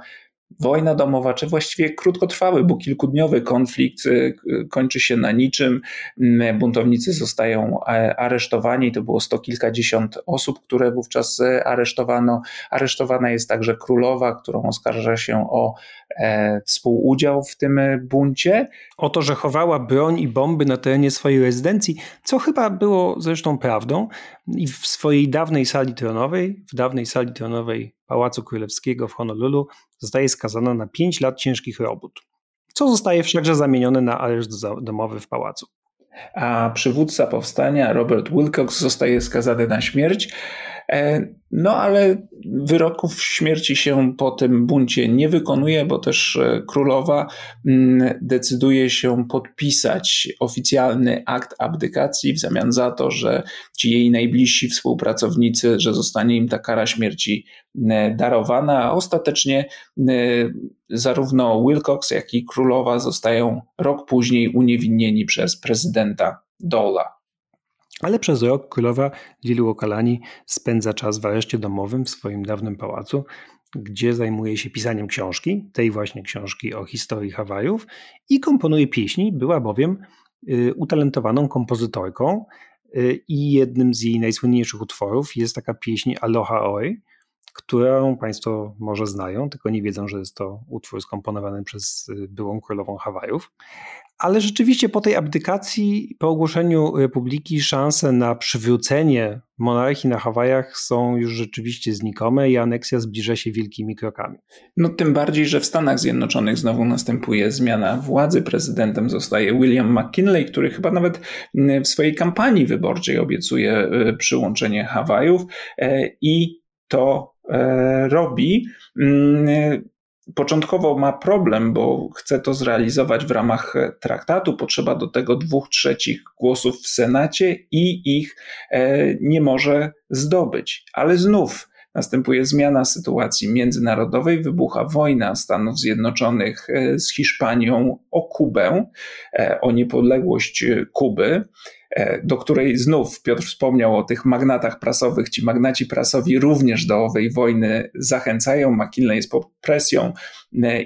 wojna domowa, czy właściwie krótkotrwały, bo kilkudniowy konflikt y, kończy się na niczym. Buntownicy zostają e, aresztowani. To było sto kilkadziesiąt osób, które wówczas e, aresztowano. Aresztowana jest także królowa, którą oskarża się o e, współudział w tym buncie. O to, że chowała broń i bomby na terenie swojej rezydencji, co chyba było zresztą prawdą. I w swojej dawnej sali tronowej, w dawnej sali tronowej Pałacu Królewskiego w Honolulu zostaje skazana na 5 lat ciężkich robót, co zostaje wszakże zamienione na areszt domowy w pałacu. A przywódca powstania Robert Wilcox zostaje skazany na śmierć. E, no ale wyroków śmierci się po tym buncie nie wykonuje, bo też e, królowa mm, decyduje się podpisać oficjalny akt abdykacji w zamian za to, że ci jej najbliżsi współpracownicy, że zostanie im ta kara śmierci e, darowana, a ostatecznie zarówno Wilcox, jak i królowa zostają rok później uniewinnieni przez prezydenta Dola. Ale przez rok królowa Lilu Okalani spędza czas w areszcie domowym w swoim dawnym pałacu, gdzie zajmuje się pisaniem książki, tej właśnie książki o historii Hawajów i komponuje pieśni, była bowiem y, utalentowaną kompozytorką y, i jednym z jej najsłynniejszych utworów jest taka pieśń Aloha Oi, którą Państwo może znają, tylko nie wiedzą, że jest to utwór skomponowany przez y, byłą królową Hawajów. Ale rzeczywiście po tej abdykacji, po ogłoszeniu republiki, szanse na przywrócenie monarchii na Hawajach są już rzeczywiście znikome i aneksja zbliża się wielkimi krokami. No tym bardziej, że w Stanach Zjednoczonych znowu następuje zmiana władzy. Prezydentem zostaje William McKinley, który chyba nawet w swojej kampanii wyborczej obiecuje e, przyłączenie Hawajów e, i to e, robi. Początkowo ma problem, bo chce to zrealizować w ramach traktatu. Potrzeba do tego dwóch trzecich głosów w Senacie i ich e, nie może zdobyć. Ale znów następuje zmiana sytuacji międzynarodowej, wybucha wojna Stanów Zjednoczonych e, z Hiszpanią o Kubę, e, o niepodległość Kuby. E, do której znów Piotr wspomniał o tych magnatach prasowych. Ci magnaci prasowi również do owej wojny zachęcają. McKinley jest pod presją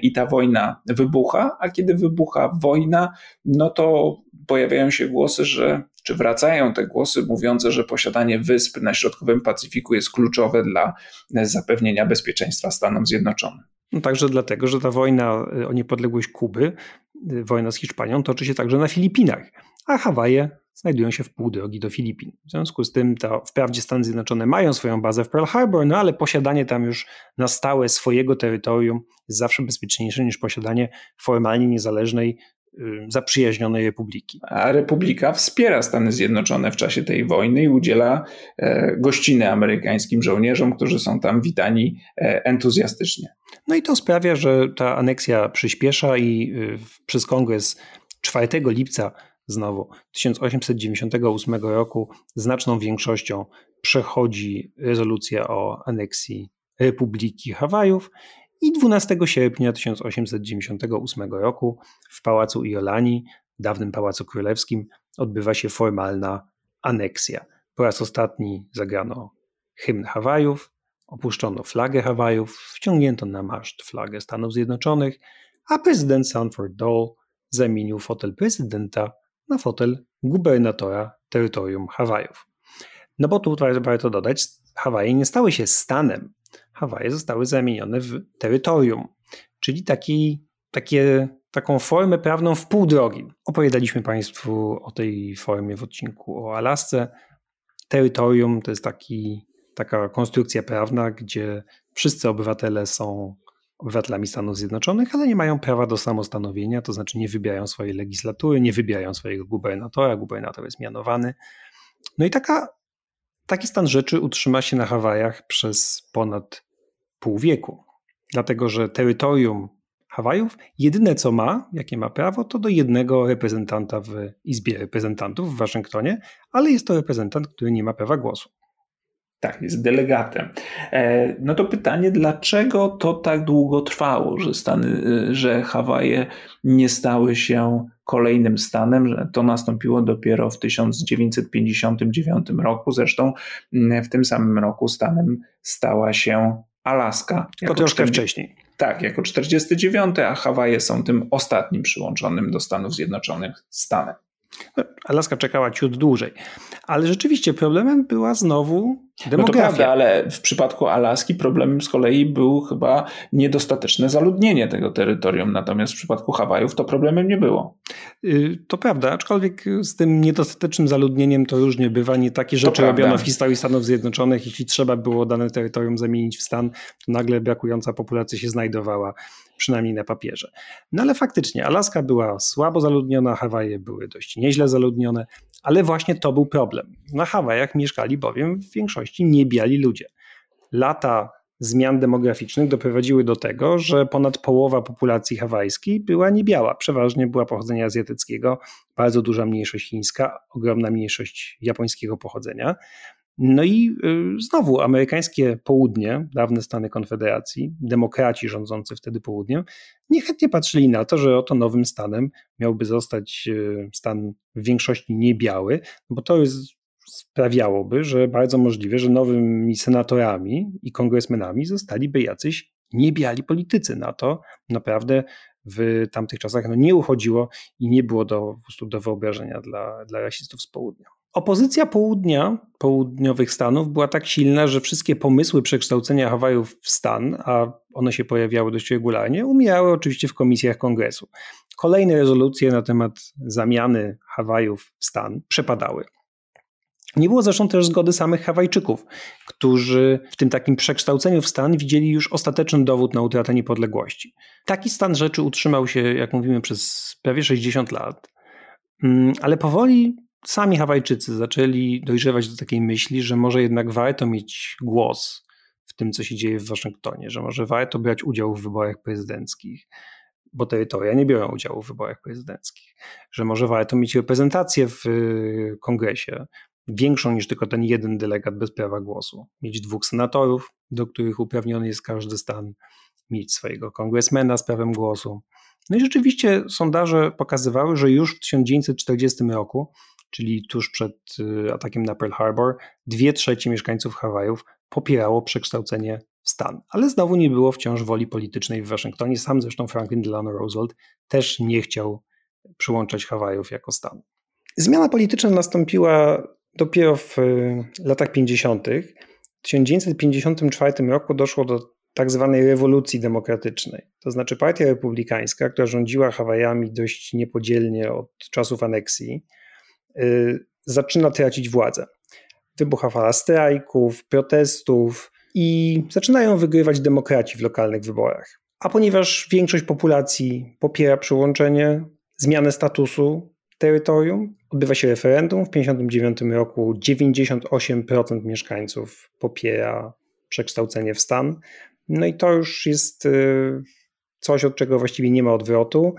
i ta wojna wybucha, a kiedy wybucha wojna, no to pojawiają się głosy, że czy wracają te głosy mówiące, że posiadanie wysp na środkowym Pacyfiku jest kluczowe dla zapewnienia bezpieczeństwa Stanom Zjednoczonym. No także dlatego, że ta wojna o niepodległość Kuby, wojna z Hiszpanią, toczy się także na Filipinach, a Hawaje znajdują się w pół drogi do Filipin. W związku z tym, to wprawdzie Stany Zjednoczone mają swoją bazę w Pearl Harbor, no ale posiadanie tam już na stałe swojego terytorium jest zawsze bezpieczniejsze niż posiadanie formalnie niezależnej, zaprzyjaźnionej republiki. A republika wspiera Stany Zjednoczone w czasie tej wojny i udziela e, gościny amerykańskim żołnierzom, którzy są tam witani e, entuzjastycznie. No i to sprawia, że ta aneksja przyspiesza i y, przez kongres 4 lipca znowu 1898 roku znaczną większością przechodzi rezolucja o aneksji Republiki Hawajów i 12 sierpnia 1898 roku w Pałacu Iolani, dawnym Pałacu Królewskim, odbywa się formalna aneksja. Po raz ostatni zagrano hymn Hawajów, opuszczono flagę Hawajów, wciągnięto na maszt flagę Stanów Zjednoczonych, a prezydent Sanford Dole zamienił fotel prezydenta na fotel gubernatora terytorium Hawajów. No bo tu warto dodać, Hawaje nie stały się stanem. Hawaje zostały zamienione w terytorium, czyli taki, takie, taką formę prawną w pół drogi. Opowiadaliśmy Państwu o tej formie w odcinku o Alasce. Terytorium to jest taki, taka konstrukcja prawna, gdzie wszyscy obywatele są obywatelami Stanów Zjednoczonych, ale nie mają prawa do samostanowienia, to znaczy nie wybierają swojej legislatury, nie wybierają swojego gubernatora, gubernator jest mianowany. No i taka, taki stan rzeczy utrzyma się na Hawajach przez ponad pół wieku, dlatego że terytorium Hawajów jedyne co ma, jakie ma prawo, to do jednego reprezentanta w Izbie Reprezentantów w Waszyngtonie, ale jest to reprezentant, który nie ma prawa głosu. Tak, jest delegatem. E, no to pytanie, dlaczego to tak długo trwało, że Stany, e, że Hawaje nie stały się kolejnym stanem, że to nastąpiło dopiero w 1959 roku. Zresztą mm, w tym samym roku stanem stała się Alaska. To troszkę wcześniej. Tak, jako 49, a Hawaje są tym ostatnim przyłączonym do Stanów Zjednoczonych stanem. No, Alaska czekała ciut dłużej. Ale rzeczywiście problemem była znowu demografia. No to prawda, ale w przypadku Alaski problemem z kolei był chyba niedostateczne zaludnienie tego terytorium, natomiast w przypadku Hawajów to problemem nie było. Y, to prawda, aczkolwiek z tym niedostatecznym zaludnieniem to różnie bywa. Nie takie rzeczy robiono w historii Stanów Zjednoczonych. Jeśli trzeba było dane terytorium zamienić w stan, to nagle brakująca populacja się znajdowała przynajmniej na papierze. No ale faktycznie Alaska była słabo zaludniona, Hawaje były dość nieźle zaludnione, ale właśnie to był problem. Na Hawajach mieszkali bowiem w większości niebiali ludzie. Lata zmian demograficznych doprowadziły do tego, że ponad połowa populacji hawajskiej była niebiała. Przeważnie była pochodzenia azjatyckiego, bardzo duża mniejszość chińska, ogromna mniejszość japońskiego pochodzenia. No i y, znowu amerykańskie południe, dawne Stany Konfederacji, demokraci rządzący wtedy południem, niechętnie patrzyli na to, że oto nowym stanem miałby zostać y, stan w większości niebiały, bo to jest, sprawiałoby, że bardzo możliwe, że nowymi senatorami i kongresmenami zostaliby jacyś niebiali politycy. Na to naprawdę w tamtych czasach no, nie uchodziło i nie było do, po do wyobrażenia dla, dla rasistów z południa. Opozycja południa, południowych Stanów była tak silna, że wszystkie pomysły przekształcenia Hawajów w stan, a one się pojawiały dość regularnie, umierały oczywiście w komisjach kongresu. Kolejne rezolucje na temat zamiany Hawajów w stan przepadały. Nie było zresztą też zgody samych Hawajczyków, którzy w tym takim przekształceniu w stan widzieli już ostateczny dowód na utratę niepodległości. Taki stan rzeczy utrzymał się, jak mówimy, przez prawie 60 lat, mm, ale powoli sami Hawajczycy zaczęli dojrzewać do takiej myśli, że może jednak warto mieć głos w tym, co się dzieje w Waszyngtonie, że może warto brać udział w wyborach prezydenckich, bo terytoria nie biorą udziału w wyborach prezydenckich, że może warto mieć reprezentację w y, kongresie, większą niż tylko ten jeden delegat bez prawa głosu, mieć dwóch senatorów, do których uprawniony jest każdy stan, mieć swojego kongresmena z prawem głosu. No i rzeczywiście sondaże pokazywały, że już w 1940 roku czyli tuż przed y, atakiem na Pearl Harbor, dwie trzecie mieszkańców Hawajów popierało przekształcenie w stan. Ale znowu nie było wciąż woli politycznej w Waszyngtonie. Sam zresztą Franklin Delano Roosevelt też nie chciał przyłączać Hawajów jako stan. Zmiana polityczna nastąpiła dopiero w y, latach 50. W 1954 roku doszło do tak zwanej rewolucji demokratycznej. To znaczy Partia Republikańska, która rządziła Hawajami dość niepodzielnie od czasów aneksji, zaczyna tracić władzę. Wybucha fala strajków, protestów i zaczynają wygrywać demokraci w lokalnych wyborach. A ponieważ większość populacji popiera przyłączenie, zmianę statusu terytorium, odbywa się referendum. W 1959 roku 98% mieszkańców popiera przekształcenie w stan. No i to już jest y, coś, od czego właściwie nie ma odwrotu.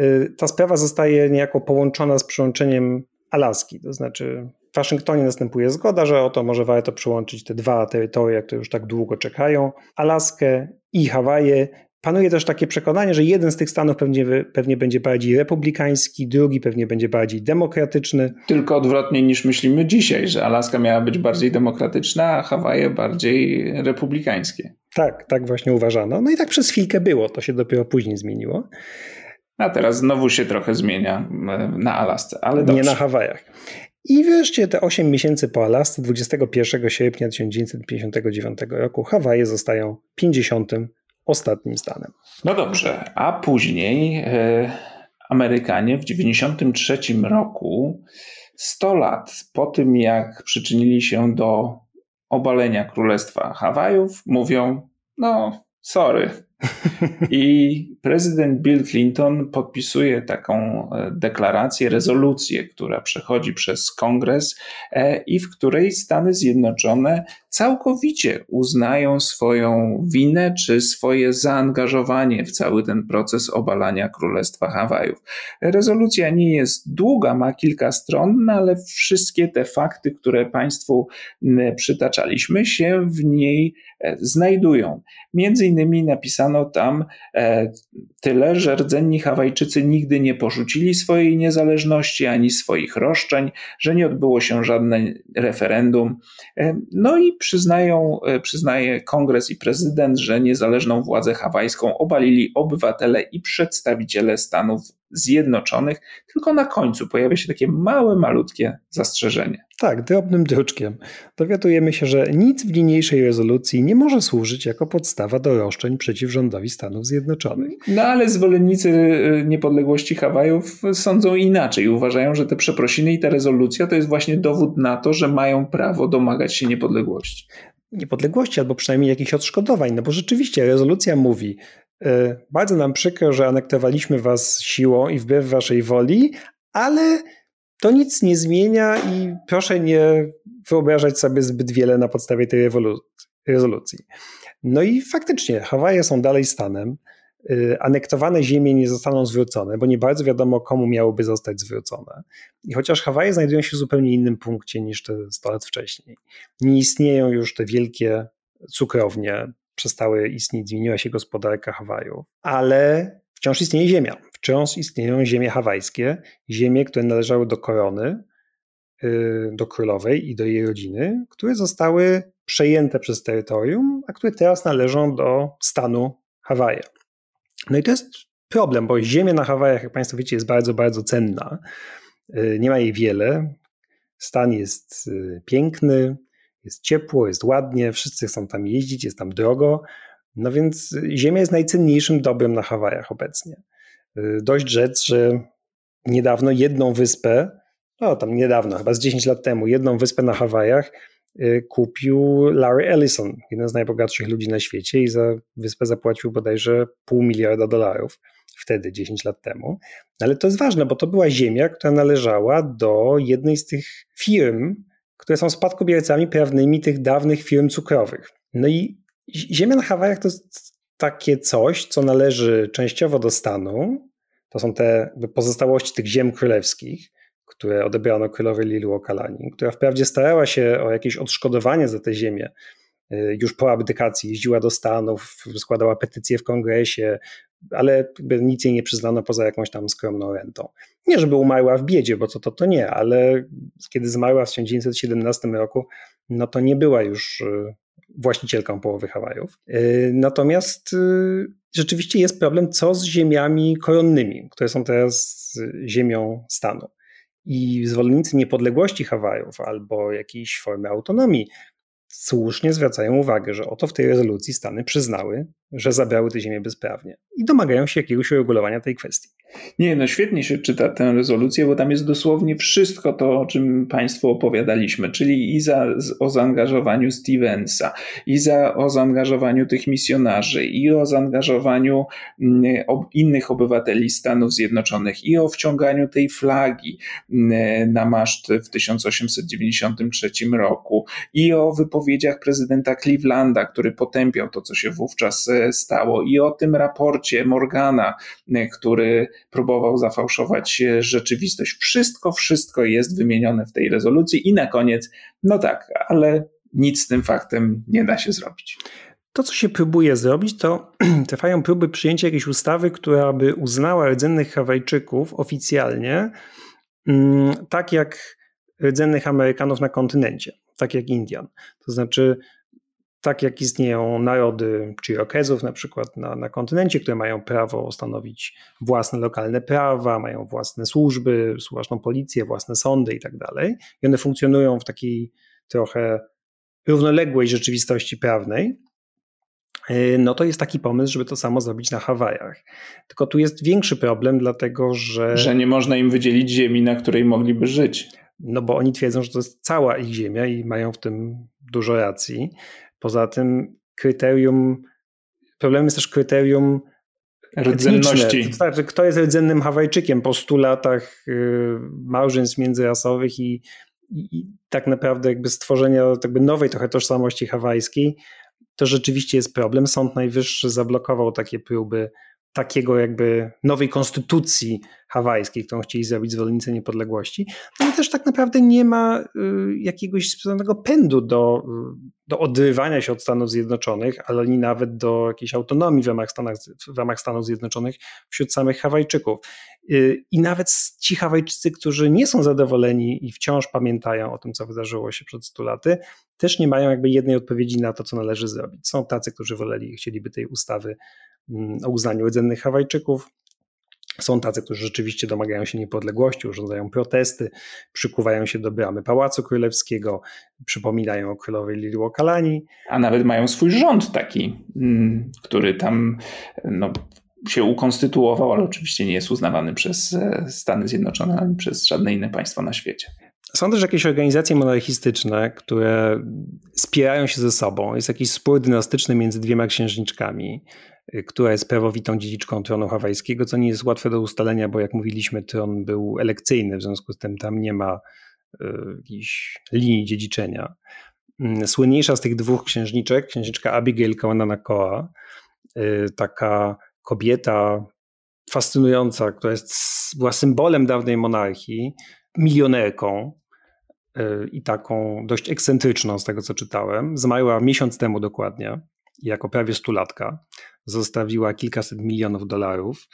Y, ta sprawa zostaje niejako połączona z przyłączeniem Alaski. To znaczy w Waszyngtonie następuje zgoda, że oto może warto przyłączyć te dwa terytoria, które już tak długo czekają, Alaskę i Hawaje. Panuje też takie przekonanie, że jeden z tych stanów pewnie, pewnie będzie bardziej republikański, drugi pewnie będzie bardziej demokratyczny. Tylko odwrotnie niż myślimy dzisiaj, że Alaska miała być bardziej demokratyczna, a Hawaje bardziej republikańskie. Tak, tak właśnie uważano. No i tak przez chwilkę było, to się dopiero później zmieniło. A teraz znowu się trochę zmienia e, na Alasce, ale dobrze. Nie na Hawajach. I wreszcie te 8 miesięcy po Alasce, 21 sierpnia 1959 roku, Hawaje zostają 50. ostatnim stanem. No dobrze, a później e, Amerykanie w 1993 roku, 100 lat po tym jak przyczynili się do obalenia Królestwa Hawajów, mówią: No, sorry, i prezydent Bill Clinton podpisuje taką e, deklarację, rezolucję, która przechodzi przez kongres e, i w której Stany Zjednoczone całkowicie uznają swoją winę czy swoje zaangażowanie w cały ten proces obalania Królestwa Hawajów. Rezolucja nie jest długa, ma kilka stron, no ale wszystkie te fakty, które Państwu przytaczaliśmy, się w niej e, znajdują. Między innymi napisano tam e, tyle, że rdzenni Hawajczycy nigdy nie porzucili swojej niezależności ani swoich roszczeń, że nie odbyło się żadne referendum. E, no i przyznają, e, przyznaje kongres i prezydent, że niezależną władzę hawajską obalili obywatele i przedstawiciele Stanów Zjednoczonych, tylko na końcu pojawia się takie małe, malutkie zastrzeżenie. Tak, drobnym druczkiem. Dowiadujemy się, że nic w niniejszej rezolucji nie może służyć jako podstawa do roszczeń przeciw rządowi Stanów Zjednoczonych. No ale zwolennicy y, niepodległości Hawajów sądzą inaczej. Uważają, że te przeprosiny i ta rezolucja to jest właśnie dowód na to, że mają prawo domagać się niepodległości niepodległości albo przynajmniej jakichś odszkodowań, no bo rzeczywiście rezolucja mówi, bardzo nam przykro, że anektowaliśmy was siłą i wbrew waszej woli, ale to nic nie zmienia i proszę nie wyobrażać sobie zbyt wiele na podstawie tej rezolucji. No i faktycznie, Hawaje są dalej stanem. E, anektowane ziemie nie zostaną zwrócone, bo nie bardzo wiadomo, komu miałyby zostać zwrócone. I chociaż Hawaje znajdują się w zupełnie innym punkcie niż te 100 lat wcześniej, nie istnieją już te wielkie cukrownie, przestały istnieć, zmieniła się gospodarka Hawaju, ale wciąż istnieje ziemia. Wciąż istnieją ziemie hawajskie, ziemie, które należały do korony, y, do królowej i do jej rodziny, które zostały przejęte przez terytorium, a które teraz należą do stanu Hawaje. No i to jest problem, bo ziemia na Hawajach, jak Państwo wiecie, jest bardzo, bardzo cenna. Y, nie ma jej wiele. Stan jest y, piękny, jest ciepło, jest ładnie, wszyscy chcą tam jeździć, jest tam drogo. No więc Ziemia jest najcenniejszym dobrem na Hawajach obecnie. Y, dość rzec, że niedawno jedną wyspę, no tam niedawno, chyba z 10 lat temu, jedną wyspę na Hawajach y, kupił Larry Ellison, jeden z najbogatszych ludzi na świecie i za wyspę zapłacił bodajże pół miliarda dolarów wtedy, 10 lat temu. Ale to jest ważne, bo to była ziemia, która należała do jednej z tych firm, które są spadkobiercami prawnymi tych dawnych firm cukrowych. No i ziemia na Hawajach to jest takie coś, co należy częściowo do stanu. To są te pozostałości tych ziem królewskich, które odebrano królowej Lilu Okalani, która wprawdzie starała się o jakieś odszkodowanie za te ziemię y, już po abdykacji, jeździła do Stanów, składała petycje w kongresie, ale nic jej nie przyznano poza jakąś tam skromną rentą. Nie, żeby umarła w biedzie, bo co to, to nie, ale kiedy zmarła w 1917 roku, no to nie była już y, właścicielką połowy Hawajów. Y, natomiast y, rzeczywiście jest problem, co z ziemiami koronnymi, które są teraz ziemią stanu. I zwolennicy niepodległości Hawajów albo jakiejś formy autonomii słusznie zwracają uwagę, że oto w tej rezolucji Stany przyznały, że zabrały tę ziemię bezprawnie i domagają się jakiegoś uregulowania tej kwestii. Nie, no świetnie się czyta tę rezolucję, bo tam jest dosłownie wszystko to, o czym Państwu opowiadaliśmy, czyli i za, o zaangażowaniu Stevensa, i za, o zaangażowaniu tych misjonarzy, i o zaangażowaniu mm, innych obywateli Stanów Zjednoczonych, i o wciąganiu tej flagi mm, na maszt w 1893 roku, i o wypowiedziach prezydenta Clevelanda, który potępiał to, co się wówczas e, stało, i o tym raporcie Morgana, e, który próbował zafałszować rzeczywistość. Wszystko, wszystko jest wymienione w tej rezolucji i na koniec, no tak, ale nic z tym faktem nie da się zrobić. To, co się próbuje zrobić, to trwają próby przyjęcia jakiejś ustawy, która by uznała rdzennych Hawajczyków oficjalnie, mm, tak jak rdzennych Amerykanów na kontynencie, tak jak Indian. To znaczy, tak jak istnieją narody Cherokezów na przykład na, na kontynencie, które mają prawo stanowić własne lokalne prawa, mają własne służby, własną policję, własne sądy i tak dalej. I one funkcjonują w takiej trochę równoległej rzeczywistości prawnej, y, no to jest taki pomysł, żeby to samo zrobić na Hawajach. Tylko tu jest większy problem, dlatego że. Że nie można im wydzielić ziemi, na której mogliby żyć. No bo oni twierdzą, że to jest cała ich ziemia i mają w tym dużo racji. Poza tym kryterium, problemem jest też kryterium rdzenności. To znaczy, kto jest rdzennym Hawajczykiem po 100 latach y, małżeństw międzyrasowych i, i, i, tak naprawdę jakby stworzenia jakby nowej trochę tożsamości hawajskiej, to rzeczywiście jest problem. Sąd Najwyższy zablokował takie próby takiego jakby nowej konstytucji hawajskiej, którą chcieli zrobić zwolennicy niepodległości, no też tak naprawdę nie ma y, jakiegoś specjalnego pędu do, do odrywania się od Stanów Zjednoczonych, ale ani nawet do jakiejś autonomii w ramach, Stanach, w ramach Stanów Zjednoczonych wśród samych Hawajczyków. Y, I nawet ci Hawajczycy, którzy nie są zadowoleni i wciąż pamiętają o tym, co wydarzyło się przed 100 laty, też nie mają jakby jednej odpowiedzi na to, co należy zrobić. Są tacy, którzy woleli, chcieliby tej ustawy o uznaniu rdzennych Hawajczyków. Są tacy, którzy rzeczywiście domagają się niepodległości, urządzają protesty, przykuwają się do bramy Pałacu Królewskiego, przypominają o królowej Liliuokalani. A nawet mają swój rząd taki, mm, który tam no, się ukonstytuował, ale oczywiście nie jest uznawany przez e, Stany Zjednoczone ani przez żadne inne państwo na świecie. Są też jakieś organizacje monarchistyczne, które spierają się ze sobą. Jest jakiś spór dynastyczny między dwiema księżniczkami, która jest prawowitą dziedziczką tronu hawajskiego, co nie jest łatwe do ustalenia, bo jak mówiliśmy, tron był elekcyjny, w związku z tym tam nie ma y, jakiejś linii dziedziczenia. Mm, słynniejsza z tych dwóch księżniczek, księżniczka Abigail Kawananakoa, y, taka kobieta fascynująca, która jest, była symbolem dawnej monarchii, milionerką y, i taką dość ekscentryczną z tego co czytałem. Zmarła miesiąc temu dokładnie, jako prawie stulatka. Zostawiła kilkaset milionów dolarów.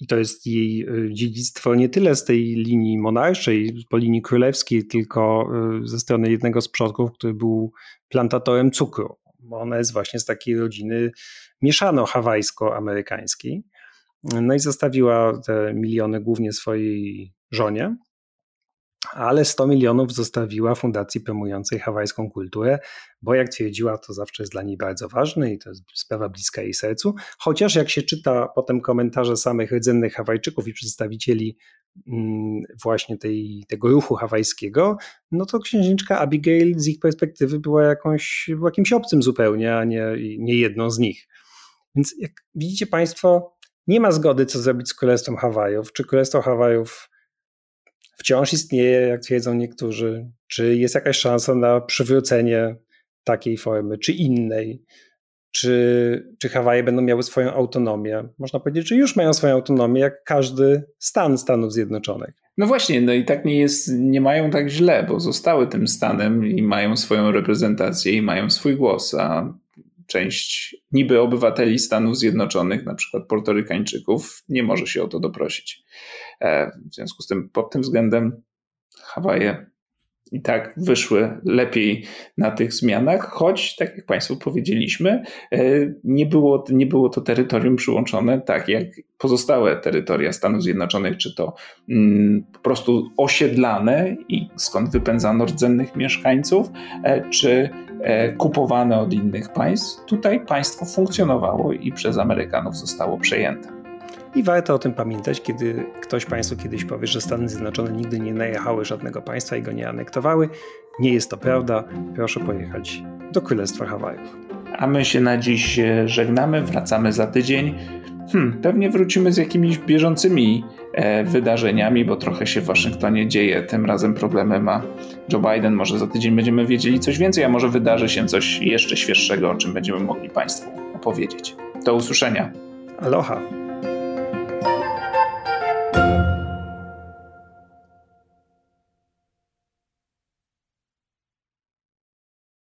I to jest jej y, dziedzictwo nie tyle z tej linii monarszej, po linii królewskiej, tylko y, ze strony jednego z przodków, który był plantatorem cukru. Ona jest właśnie z takiej rodziny mieszano-hawajsko-amerykańskiej. No i zostawiła te miliony głównie swojej żonie, ale 100 milionów zostawiła fundacji promującej hawajską kulturę, bo jak twierdziła, to zawsze jest dla niej bardzo ważne i to jest sprawa bliska jej sercu. Chociaż jak się czyta potem komentarze samych rdzennych Hawajczyków i przedstawicieli mm, właśnie tej, tego ruchu hawajskiego, no to księżniczka Abigail z ich perspektywy była, jakąś, była jakimś obcym zupełnie, a nie, nie jedną z nich. Więc jak widzicie Państwo, nie ma zgody, co zrobić z Królestwem Hawajów. Czy Królestwo Hawajów wciąż istnieje, jak twierdzą niektórzy? Czy jest jakaś szansa na przywrócenie takiej formy, czy innej? Czy, czy Hawaje będą miały swoją autonomię? Można powiedzieć, że już mają swoją autonomię, jak każdy stan Stanów Zjednoczonych. No właśnie, no i tak nie jest, nie mają tak źle, bo zostały tym stanem i mają swoją reprezentację i mają swój głos, a część niby obywateli Stanów Zjednoczonych, na przykład Portorykańczyków, nie może się o to doprosić. E, w związku z tym, pod tym względem Hawaje i tak wyszły lepiej na tych zmianach, choć, tak jak Państwu powiedzieliśmy, e, nie było, nie było to terytorium przyłączone tak jak pozostałe terytoria Stanów Zjednoczonych, czy to mm, po prostu osiedlane i skąd wypędzano rdzennych mieszkańców, e, czy kupowane od innych państw. Tutaj państwo funkcjonowało i przez Amerykanów zostało przejęte. I warto o tym pamiętać, kiedy ktoś Państwu kiedyś powie, że Stany Zjednoczone nigdy nie najechały żadnego państwa i go nie anektowały. Nie jest to prawda. Proszę pojechać do Królestwa Hawajów. A my się na dziś żegnamy, wracamy za tydzień. Hmm, pewnie wrócimy z jakimiś bieżącymi e, wydarzeniami, bo trochę się w Waszyngtonie dzieje. Tym razem problemy ma Joe Biden. Może za tydzień będziemy wiedzieli coś więcej, a może wydarzy się coś jeszcze świeższego, o czym będziemy mogli Państwu opowiedzieć. Do usłyszenia. Aloha.